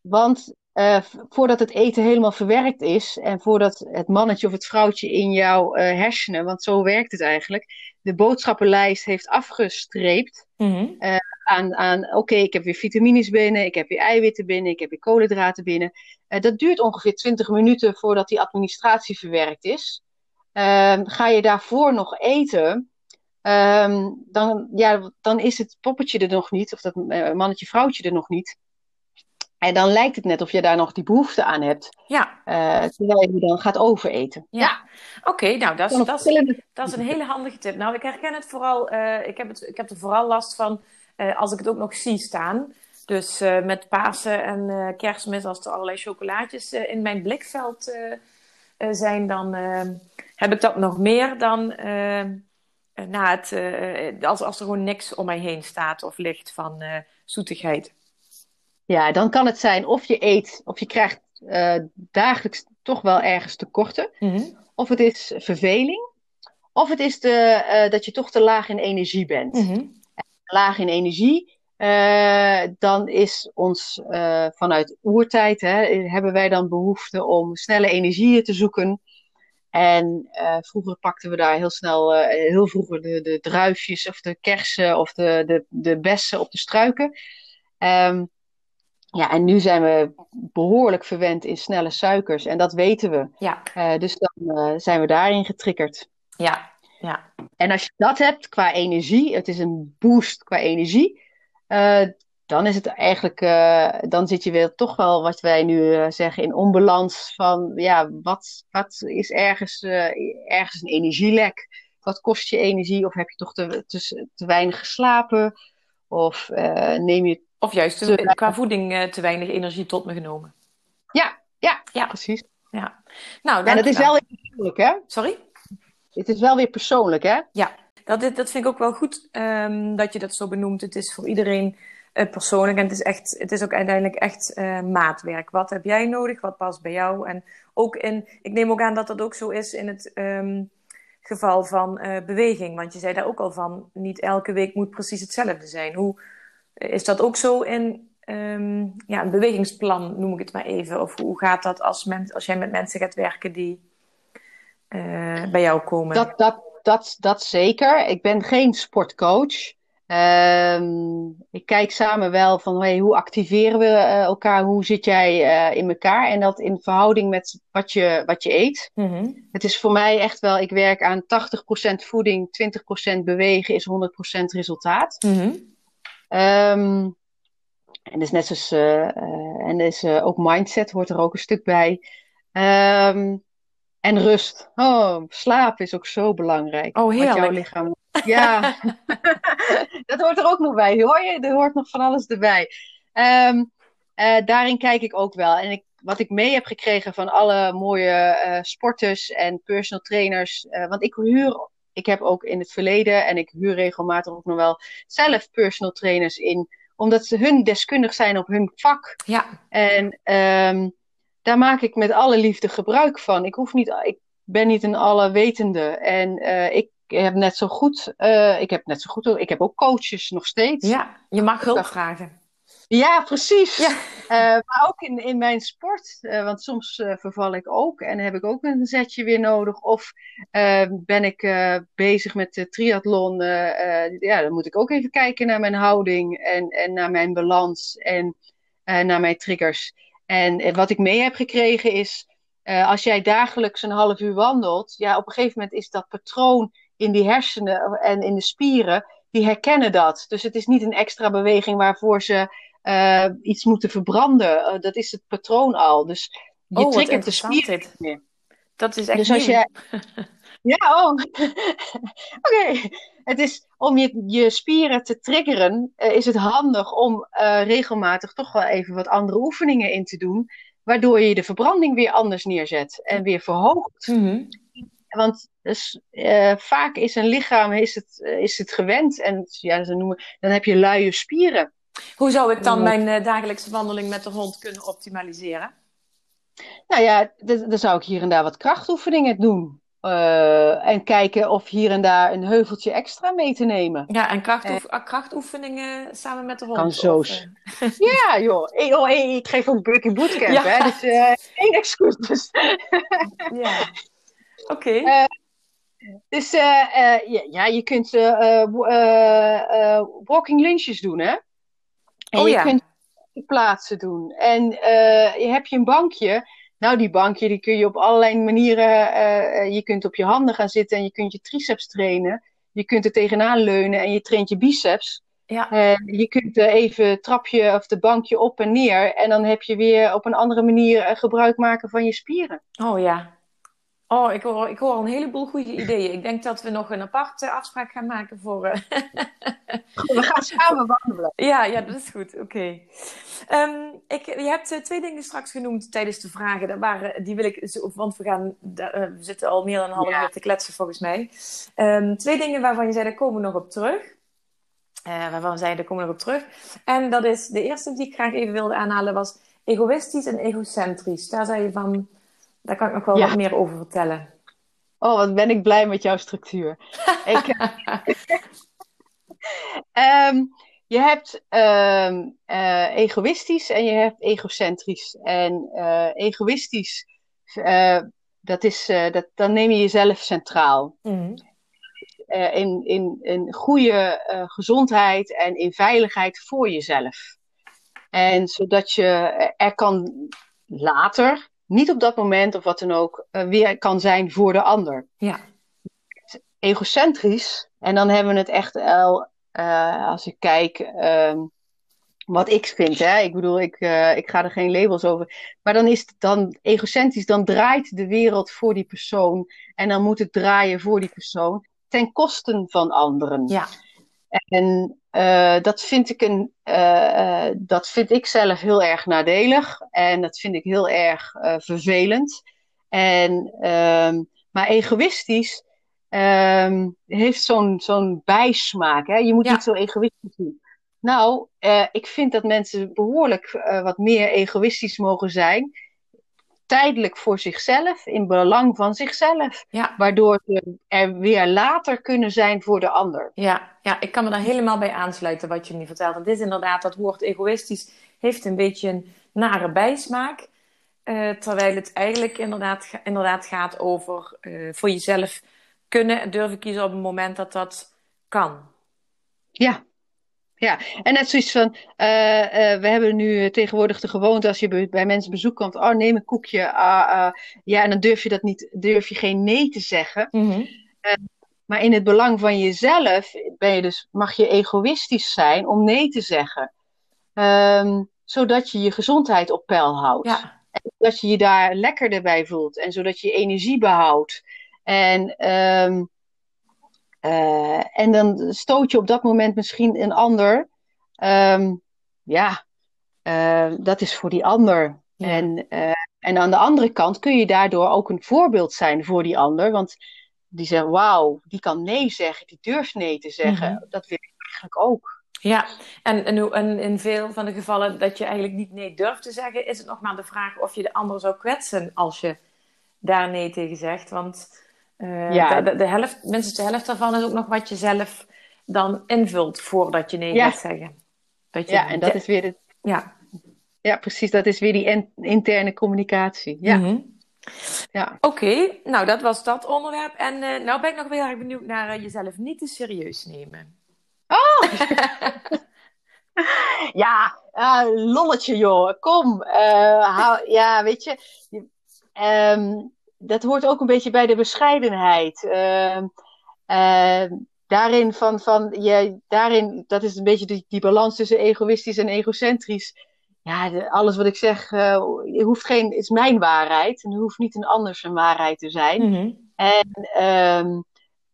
Want uh, voordat het eten helemaal verwerkt is en voordat het mannetje of het vrouwtje in jouw hersenen, want zo werkt het eigenlijk, de boodschappenlijst heeft afgestreept, mm aan, aan oké, ik heb weer vitamines binnen, ik heb weer eiwitten binnen, ik heb weer koolhydraten binnen. Uh, dat duurt ongeveer 20 minuten voordat die administratie verwerkt is. Uh, ga je daarvoor nog eten, um, dan, ja, dan is het poppetje er nog niet, of dat uh, mannetje vrouwtje er nog niet. En dan lijkt het net of je daar nog die behoefte aan hebt. Ja. Uh, terwijl je dan gaat overeten. Ja. ja. Oké, nou dat is, dat, is, dat is een hele handige tip. Nou, ik herken het vooral, uh, ik, heb het, ik heb er vooral last van uh, als ik het ook nog zie staan. Dus uh, met Pasen en uh, Kerstmis, als er allerlei chocolaatjes in mijn blikveld zijn, dan heb ik dat nog meer dan na het, als, als er gewoon niks om mij heen staat of ligt van zoetigheid. Ja, dan kan het zijn of je eet, of je krijgt dagelijks toch wel ergens tekorten. Mm -hmm. Of het is verveling. Of het is de, dat je toch te laag in energie bent. Mm -hmm laag in energie, uh, dan is ons vanuit oertijd, hè, hebben wij dan behoefte om snelle energieën te zoeken. En vroeger pakten we daar heel snel, heel vroeger de, de druifjes of de kersen of de, de, de bessen op de struiken. Um, ja, en nu zijn we behoorlijk verwend in snelle suikers en dat weten we. Ja. dus dan zijn we daarin getriggerd. Ja, ja. En als je dat hebt qua energie, het is een boost qua energie, uh, dan is het eigenlijk, dan zit je weer toch wel wat wij nu zeggen in onbalans van, ja, wat, wat is ergens, ergens een energielek? Wat kost je energie? Of heb je toch te, te, te weinig geslapen? Of neem je. Of juist te, qua voeding te weinig energie tot me genomen. Ja, ja, ja. precies. Ja. Nou, en dat is wel natuurlijk, hè? Sorry? Het is wel weer persoonlijk, hè? Ja, dat, dat vind ik ook wel goed um, dat je dat zo benoemt. Het is voor iedereen uh, persoonlijk en het is, echt, het is ook uiteindelijk echt uh, maatwerk. Wat heb jij nodig? Wat past bij jou? En ook in, ik neem ook aan dat dat ook zo is in het um, geval van uh, beweging. Want je zei daar ook al van, niet elke week moet precies hetzelfde zijn. Hoe is dat ook zo in um, ja, een bewegingsplan, noem ik het maar even? Of hoe gaat dat als, men, als jij met mensen gaat werken die uh, bij jou komen? Dat, dat, dat, dat zeker. Ik ben geen sportcoach. Um, ik kijk samen wel van hey, hoe activeren we uh, elkaar, hoe zit jij uh, in elkaar en dat in verhouding met wat je, wat je eet. Mm -hmm. Het is voor mij echt wel, ik werk aan 80% voeding, 20% bewegen is 100% resultaat. Mm -hmm. Um, en is net zoals, uh, en is ook mindset hoort er ook een stuk bij. Um, en rust. Oh, slaap is ook zo belangrijk. Oh, heerlijk. jouw lichaam... Ja, dat hoort er ook nog bij, hoor je? Er hoort nog van alles erbij. Um, uh, daarin kijk ik ook wel. En ik, wat ik mee heb gekregen van alle mooie uh, sporters en personal trainers. Uh, want ik huur, ik heb ook in het verleden en ik huur regelmatig ook nog wel zelf personal trainers in. Omdat ze hun deskundig zijn op hun vak. Ja. En um, daar maak ik met alle liefde gebruik van. Ik hoef niet, ik ben niet een allewetende. En uh, ik heb net zo goed, uh, ik heb net zo goed, ik heb ook coaches nog steeds. Ja, je mag hulp vragen. Ja, precies. Ja. Uh, maar ook in, in mijn sport, uh, want soms uh, verval ik ook en heb ik ook een zetje weer nodig. Of ben ik bezig met de triathlon, ja, dan moet ik ook even kijken naar mijn houding en, en naar mijn balans en naar mijn triggers. En wat ik mee heb gekregen is, als jij dagelijks een half uur wandelt, ja, op een gegeven moment is dat patroon in die hersenen en in de spieren, die herkennen dat. Dus het is niet een extra beweging waarvoor ze uh, iets moeten verbranden. Uh, dat is het patroon al. Dus je oh, triggert de spieren dit. Dat is echt Dus als Ja, oh. Oké. Het is om je, je spieren te triggeren, eh, is het handig om eh, regelmatig toch wel even wat andere oefeningen in te doen. Waardoor je de verbranding weer anders neerzet en weer verhoogt. Mhm. Want dus, eh, vaak is een lichaam is het, eh, is het gewend en ja, ze noemen, dan heb je luie spieren. Hoe zou ik dan mijn eh, dagelijkse wandeling met de hond kunnen optimaliseren? Nou ja, dan zou ik hier en daar wat krachtoefeningen doen. Eh, en kijken of hier en daar een heuveltje extra mee te nemen. Ja, en krachtoef- krachtoefeningen samen met de hond? Kan zo of, z- eh, Ja, joh. Ik, oh, ik- ik geef ook Bucky Bootcamp, Ja. hè. Dus eh geen excuses. ja. Oké. Eh, Dus eh, eh, ja, ja, je kunt eh, eh, eh, eh, walking lunches doen, hè? En Oh je ja. kunt plaatsen doen. En eh, je hebt je een bankje. Nou, die bankje die kun je op allerlei manieren. eh, eh, je kunt op je handen gaan zitten en je kunt je triceps trainen. Je kunt er tegenaan leunen en je traint je biceps. Ja. En je kunt eh, even het trapje of de bankje op en neer. En dan heb je weer op een andere manier eh, gebruik maken van je spieren. Oh ja. Oh, ik hoor, ik hoor een heleboel goede ideeën. Ik denk dat we nog een aparte afspraak gaan maken voor. eh, We gaan samen wandelen. Ja, ja, dat is goed. Oké. Ehm, je hebt eh, twee dingen straks genoemd tijdens de vragen. Dat waren, die wil ik, want we, gaan, eh, we zitten al meer dan een half Ja. uur te kletsen volgens mij. Ehm, twee dingen waarvan je zei, daar komen we nog op terug. Waarvan we zeiden, daar komen we nog op terug. En dat is, de eerste die ik graag even wilde aanhalen was egoïstisch en egocentrisch. Daar zei je van, daar kan ik nog wel Ja. wat meer over vertellen. Oh, wat ben ik blij met jouw structuur. ik, ehm, je hebt ehm, eh, egoïstisch en je hebt egocentrisch. En eh, egoïstisch, eh, dat is, dat, dan neem je jezelf centraal. Mhm. In, in, in goede gezondheid en in veiligheid voor jezelf. En zodat je er kan later, niet op dat moment of wat dan ook, eh, weer kan zijn voor de ander Ja. egocentrisch. En dan hebben we het echt al, eh, als ik kijk ehm, wat ik vind. Hè? Ik bedoel, ik, eh, ik ga er geen labels over. Maar dan is het dan egocentrisch, dan draait de wereld voor die persoon. En dan moet het draaien voor die persoon ten koste van anderen. Ja. En eh, dat, vind ik een, eh, eh, dat vind ik zelf heel erg nadelig. En dat vind ik heel erg vervelend. En, ehm, maar egoïstisch ehm, heeft zo'n zo'n bijsmaak. Hè? Je moet Ja. niet zo egoïstisch doen. Nou, ik vind dat mensen behoorlijk eh, wat meer egoïstisch mogen zijn. Tijdelijk voor zichzelf, in belang van zichzelf. Ja. Waardoor ze er weer later kunnen zijn voor de ander. Ja, ja, ik kan me daar helemaal bij aansluiten wat je nu vertelt. Het is inderdaad, dat woord egoïstisch heeft een beetje een nare bijsmaak. Eh, terwijl het eigenlijk inderdaad, inderdaad gaat over eh, voor jezelf kunnen en durven kiezen op het moment dat dat kan. Ja. Ja, en net zoiets van, eh, eh, we hebben nu tegenwoordig de gewoonte als je bij, mensen bezoek komt, oh neem een koekje, ah, ah. ja, en dan durf je dat niet, durf je geen nee te zeggen. Maar in het belang van jezelf ben je dus, mag je egoïstisch zijn om nee te zeggen. Ehm, zodat je je gezondheid op peil houdt. Ja, Dat je je daar lekkerder bij voelt. En zodat je je energie behoudt. En, ehm, eh, en dan stoot je op dat moment misschien een ander. Ehm, ja, eh, dat is voor die ander. Ja. En, eh, en aan de andere kant kun je daardoor ook een voorbeeld zijn voor die ander. Want die zegt, wauw, die kan nee zeggen, die durft nee te zeggen. Mhm. Dat wil ik eigenlijk ook. ja. En, en, en in veel van de gevallen dat je eigenlijk niet nee durft te zeggen, is het nog maar de vraag of je de ander zou kwetsen als je daar nee tegen zegt. Want eh, Ja. de, helft, minstens de helft daarvan is ook nog wat je zelf dan invult voordat je nee Ja. gaat zeggen. Dat je Ja, en dat is weer de, ja. ja, precies, dat is weer die in- interne communicatie. Ja, Mhm. ja. Oké, nou dat was dat onderwerp. En eh nou ben ik nog wel heel erg benieuwd naar eh, jezelf niet te serieus nemen. Ja, ah, lolletje joh, kom. hou, ja, weet je, je- ehm, dat hoort ook een beetje bij de bescheidenheid. Ehm, ehm, daarin van, van je, daarin, dat is een beetje die, die balans tussen egoïstisch en egocentrisch. Ja, de- alles wat ik zeg, eh, hoeft geen, is mijn waarheid en hoeft niet een anders een waarheid te zijn. Mhm. En ehm,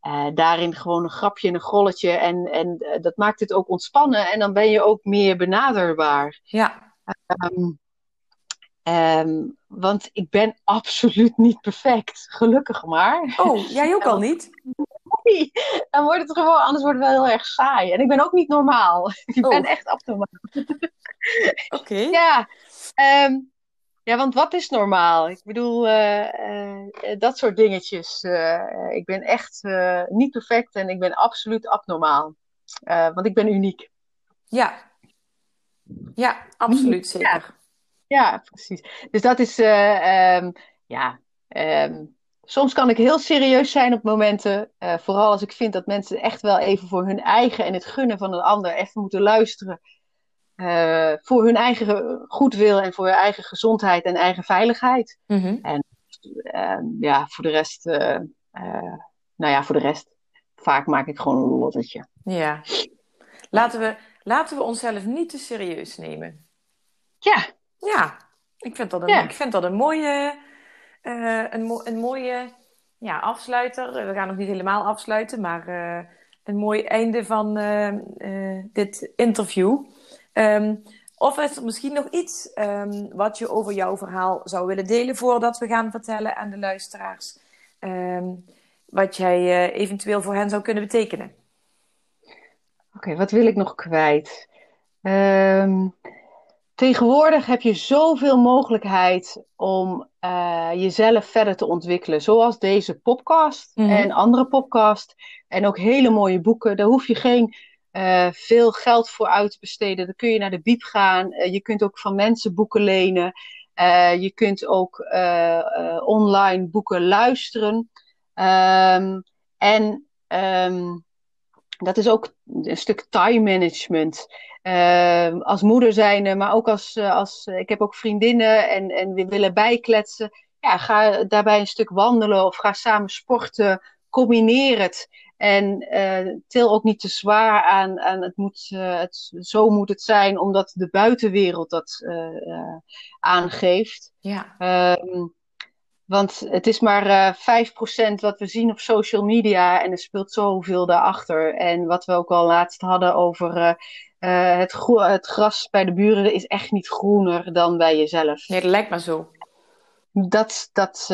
eh, daarin gewoon een grapje en een golletje. En, en eh, dat maakt het ook ontspannen. En dan ben je ook meer benaderbaar. Ja. Ehm, want ik ben absoluut niet perfect. Gelukkig maar. Oh, jij ook al niet? Nee, dan wordt het gewoon, anders wordt het wel heel erg saai. En ik ben ook niet normaal. Ik ben Oh. echt abnormaal. Oké. Ja, ehm, ja, want wat is normaal? Ik bedoel, eh, eh, dat soort dingetjes. Eh, ik ben echt eh, niet perfect en ik ben absoluut abnormaal. Eh, want ik ben uniek. Ja. Ja, absoluut zeker. Ja, precies. Dus dat is, eh, ehm, ja. ehm, soms kan ik heel serieus zijn op momenten. eh, vooral als ik vind dat mensen echt wel even voor hun eigen en het gunnen van een ander even moeten luisteren. eh, voor hun eigen goedwil en voor hun eigen gezondheid en eigen veiligheid. Mhm. Ehm, ja, voor de rest, nou ja, voor de rest, vaak maak ik gewoon een lottetje. Ja. Laten we, laten we onszelf niet te serieus nemen. Ja, Ja, ik vind dat een, Ja. ik vind dat een mooie, eh, een, mo- een mooie ja, afsluiter. We gaan nog niet helemaal afsluiten, maar eh, een mooi einde van eh, eh, dit interview. Ehm, of is er misschien nog iets ehm, wat je over jouw verhaal zou willen delen voordat we gaan vertellen aan de luisteraars? Ehm, wat jij eh, eventueel voor hen zou kunnen betekenen? oké, wat wil ik nog kwijt? Tegenwoordig heb je zoveel mogelijkheid om eh, jezelf verder te ontwikkelen. Zoals deze podcast Mhm. en andere podcast. En ook hele mooie boeken. Daar hoef je geen eh, veel geld voor uit te besteden. Dan kun je naar de biep gaan. Eh, je kunt ook van mensen boeken lenen. Je kunt ook online boeken luisteren. Ehm, en ehm, dat is ook een stuk time management. Ehm, als moeder zijnde, maar ook als, eh, als ik heb ook vriendinnen en, en we willen bijkletsen. Ja, ga daarbij een stuk wandelen of ga samen sporten. Combineer het. En eh, til ook niet te zwaar aan, aan het moet, eh, het, zo moet het zijn, omdat de buitenwereld dat eh, eh, aangeeft. Ja, Ehm, want het is maar eh 5% wat we zien op social media en er speelt zoveel daarachter. En wat we ook al laatst hadden over eh, eh, het, het gras bij de buren is echt niet groener dan bij jezelf. nee, dat lijkt me zo. Dat, dat,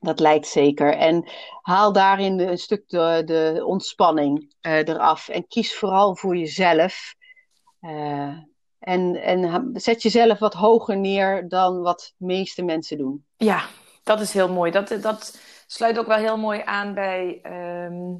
dat lijkt zeker. En haal daarin een stuk de, de ontspanning eraf. En kies vooral voor jezelf. En, en zet jezelf wat hoger neer dan wat de meeste mensen doen. Ja, dat is heel mooi. Dat, dat sluit ook wel heel mooi aan bij ehm,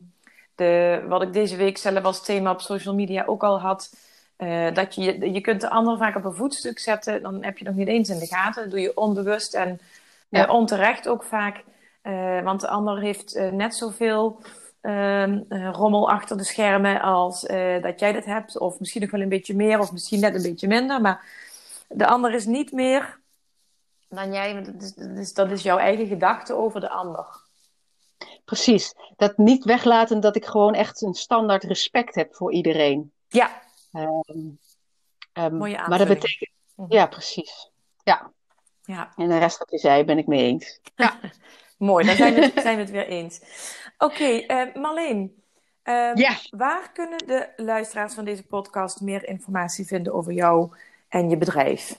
de, wat ik deze week zelf als thema op social media ook al had. Eh, dat je, je kunt de ander vaak op een voetstuk zetten, dan heb je nog niet eens in de gaten. Dat doe je onbewust en Ja. eh, onterecht ook vaak. Eh, want de ander heeft net zoveel ehm, eh, rommel achter de schermen als eh, dat jij dat hebt. Of misschien nog wel een beetje meer, of misschien net een beetje minder. Maar de ander is niet meer dan jij, dat is, dat is, dat is jouw eigen gedachte over de ander. Precies. Dat niet weglaten dat ik gewoon echt een standaard respect heb voor iedereen. Ja, Ehm, Mooie maar dat aanvulling. betekent. Mhm. Ja, precies. Ja. ja, En de rest wat je zei, ben ik mee eens. mooi. Dan zijn we, zijn we het weer eens. Oké, eh, Marleen. ehm. Waar kunnen de luisteraars van deze podcast meer informatie vinden over jou en je bedrijf?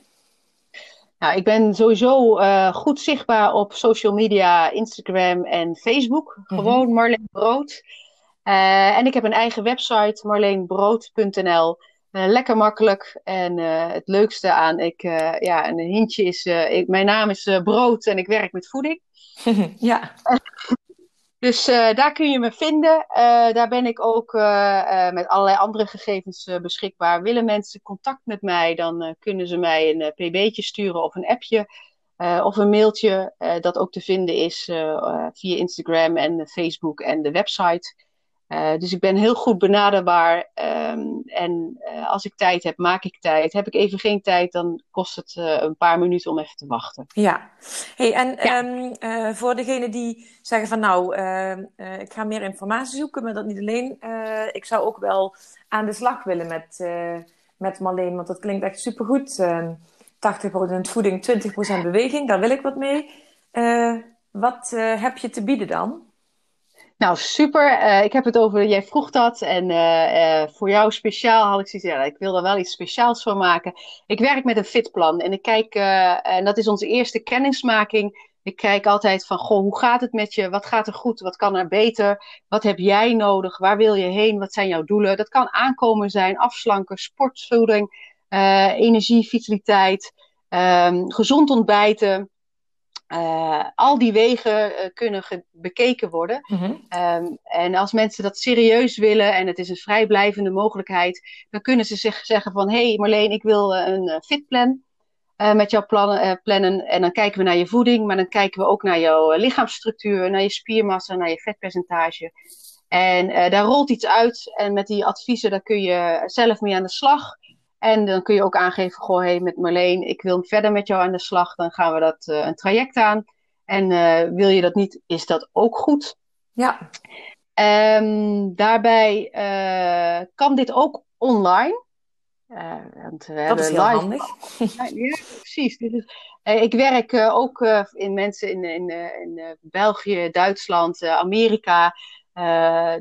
Nou, ik ben sowieso eh, goed zichtbaar op social media, Instagram en Facebook. Gewoon Marleen Brood. Eh, en ik heb een eigen website, marleenbrood.nl. Lekker makkelijk. En het leukste aan, ik, ja, een hintje is, ik, mijn naam is Brood en ik werk met voeding. ja, Dus eh, daar kun je me vinden. Eh, daar ben ik ook eh, met allerlei andere gegevens beschikbaar. Willen mensen contact met mij, dan kunnen ze mij een pb'tje sturen of een appje. of een mailtje dat ook te vinden is via Instagram en Facebook en de website. Eh, dus ik ben heel goed benaderbaar. ehm, en eh, als ik tijd heb, maak ik tijd. Heb ik even geen tijd, dan kost het eh, een paar minuten om even te wachten. ja. Hey, en Ja. ehm, eh, voor degenen die zeggen van nou, ehm, eh, ik ga meer informatie zoeken, maar dat niet alleen. ik zou ook wel aan de slag willen met, met Marleen, want dat klinkt echt supergoed. Ehm 80% voeding, 20% beweging, daar wil ik wat mee. Wat heb je te bieden dan? Nou, super. Uh, ik heb het over, jij vroeg dat. En uh, voor jou speciaal had ik zoiets, ja, ik wil er wel iets speciaals van maken. Ik werk met een fitplan. En ik kijk, en dat is onze eerste kennismaking. Ik kijk altijd van, goh, hoe gaat het met je? Wat gaat er goed? Wat kan er beter? Wat heb jij nodig? Waar wil je heen? Wat zijn jouw doelen? Dat kan aankomen zijn, afslanken, sportvoeding, energie, vitaliteit, um, gezond ontbijten. Uh, al die wegen uh, kunnen bekeken worden. Mm -hmm. um, en als mensen dat serieus willen en het is een vrijblijvende mogelijkheid, dan kunnen ze zich zeggen van hé hey Marleen, ik wil uh, een fitplan met jouw plannen, plannen. En dan kijken we naar je voeding, maar dan kijken we ook naar jouw lichaamsstructuur, naar je spiermassa, naar je vetpercentage. En daar rolt iets uit en met die adviezen daar kun je zelf mee aan de slag. En dan kun je ook aangeven, goh, hey, met Marleen, ik wil verder met jou aan de slag. Dan gaan we dat uh, een traject aan. En uh, wil je dat niet, is dat ook goed. Ja. Um, daarbij uh, kan dit ook online. want we dat hebben is heel live... handig. ja, precies. Dus, ik werk ook in mensen in, in, in België, Duitsland, Amerika.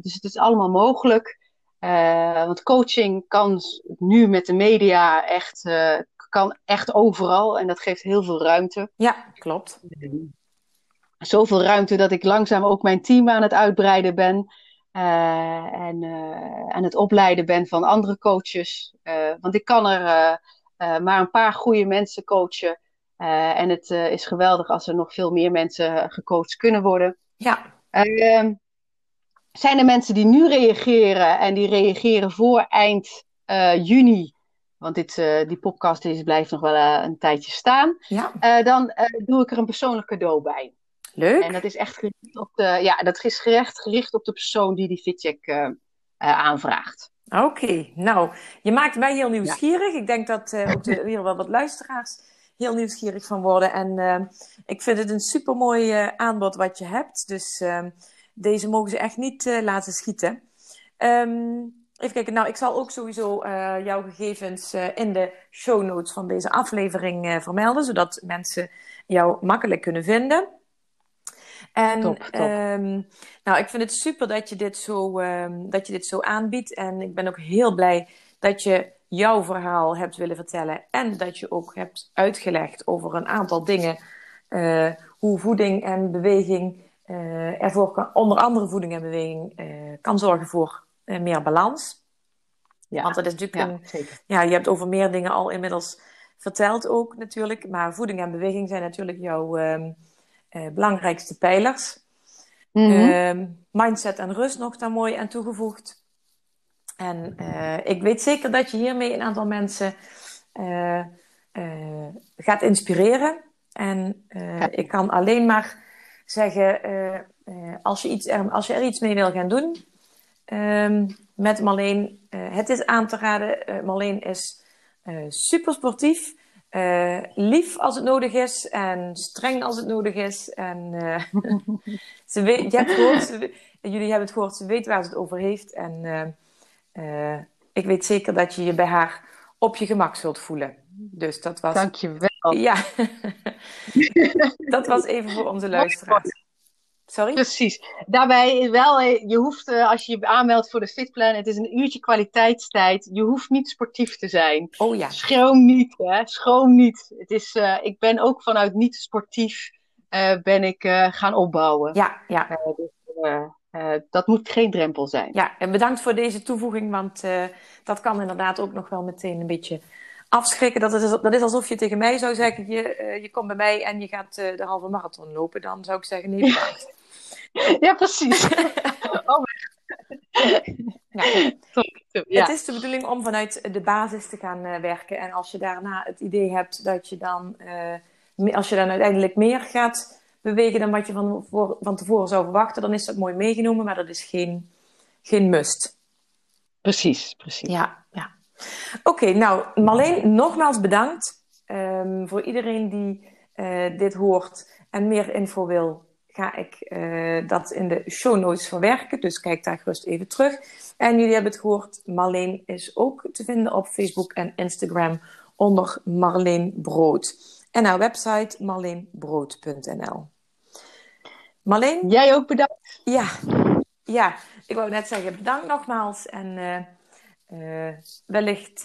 dus het is allemaal mogelijk. Uh, want coaching kan nu met de media echt, uh, kan echt overal en dat geeft heel veel ruimte. Ja, klopt. Zoveel ruimte dat ik langzaam ook mijn team aan het uitbreiden ben. Uh, en aan het opleiden ben van andere coaches. want ik kan er maar een paar goede mensen coachen. en het is geweldig als er nog veel meer mensen gecoacht kunnen worden. Ja. Ehm, zijn er mensen die nu reageren en die reageren voor eind uh, juni, want dit, uh, die podcast is, blijft nog wel uh, een tijdje staan, ja. dan doe ik er een persoonlijk cadeau bij. Leuk. En dat is echt gericht op de, ja, dat is gerecht, gericht op de persoon die die fitcheck aanvraagt. Oké, okay. nou, je maakt mij heel nieuwsgierig. Ja. Ik denk dat ook de, hier wel wat luisteraars heel nieuwsgierig van worden. En ik vind het een supermooi aanbod wat je hebt. Dus ehm, deze mogen ze echt niet uh, laten schieten. Um, even kijken, nou, ik zal ook sowieso uh, jouw gegevens uh, in de show notes van deze aflevering vermelden, zodat mensen jou makkelijk kunnen vinden. En top, top. Um, nou, ik vind het super dat je, dit zo, um, dat je dit zo aanbiedt. En ik ben ook heel blij dat je jouw verhaal hebt willen vertellen. En dat je ook hebt uitgelegd over een aantal dingen. hoe voeding en beweging uh, ervoor kan, onder andere voeding en beweging uh, kan zorgen voor uh, meer balans. Ja, Want dat is natuurlijk ja, een, zeker. ja, je hebt over meer dingen al inmiddels verteld ook natuurlijk. Maar voeding en beweging zijn natuurlijk jouw um, belangrijkste pijlers. Mm -hmm. mindset en rust nog daar mooi aan toegevoegd. En ik weet zeker dat je hiermee een aantal mensen gaat inspireren. En ik kan alleen maar zeggen, uh, uh, als, je iets er, als je er iets mee wil gaan doen um, met Marleen, uh, het is aan te raden. Marleen is super sportief, lief als het nodig is en streng als het nodig is. En ze weet, jullie hebben het gehoord, ze weet waar ze het over heeft. En ik weet zeker dat je je bij haar op je gemak zult voelen. Dus dat was. Dankjewel. Ja, dat was even voor onze luisteraars. Sorry? Precies. Daarbij wel, je hoeft eh, als je je aanmeldt voor de Fitplan, het is een uurtje kwaliteitstijd. Je hoeft niet sportief te zijn. Oh ja. Schroom niet, hè? Schroom niet. Het is, uh, ik ben ook vanuit niet sportief uh, ben ik gaan opbouwen. Ja, ja. Dus, dat moet geen drempel zijn. Ja, en bedankt voor deze toevoeging, want dat kan inderdaad ook nog wel meteen een beetje afschrikken. Dat is, dat is alsof je tegen mij zou zeggen: je, uh, je komt bij mij en je gaat uh, de halve marathon lopen. Dan zou ik zeggen: nee, bedankt. ja, precies. oh, ja. Ja. Het is de bedoeling om vanuit de basis te gaan uh, werken. En als je daarna het idee hebt dat je dan, als je dan uiteindelijk meer gaat bewegen dan wat je van, voor, van tevoren zou verwachten, dan is dat mooi meegenomen, maar dat is geen, geen must. Precies, precies. Ja, ja. Oké, nou Marleen, nogmaals bedankt um, voor iedereen die uh, dit hoort en meer info wil. Ga ik uh, dat in de show notes verwerken, dus kijk daar gerust even terug. En jullie hebben het gehoord, Marleen is ook te vinden op Facebook en Instagram onder Marleen Brood. En haar website marleenbrood.nl. Marleen? Jij ook bedankt. Ja, ja, ik wou net zeggen bedankt nogmaals. En uh, wellicht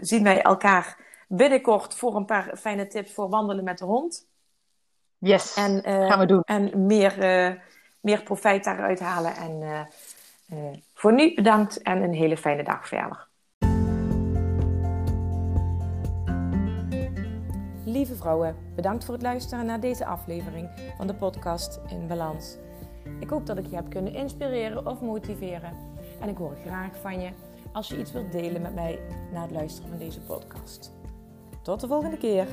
zien wij elkaar binnenkort voor een paar fijne tips voor wandelen met de hond. Yes, en, gaan we doen. En meer, meer profijt daaruit halen. En voor nu bedankt en een hele fijne dag verder. Lieve vrouwen, bedankt voor het luisteren naar deze aflevering van de podcast In Balans. Ik hoop dat ik je heb kunnen inspireren of motiveren. En ik hoor graag van je als je iets wilt delen met mij na het luisteren van deze podcast. Tot de volgende keer.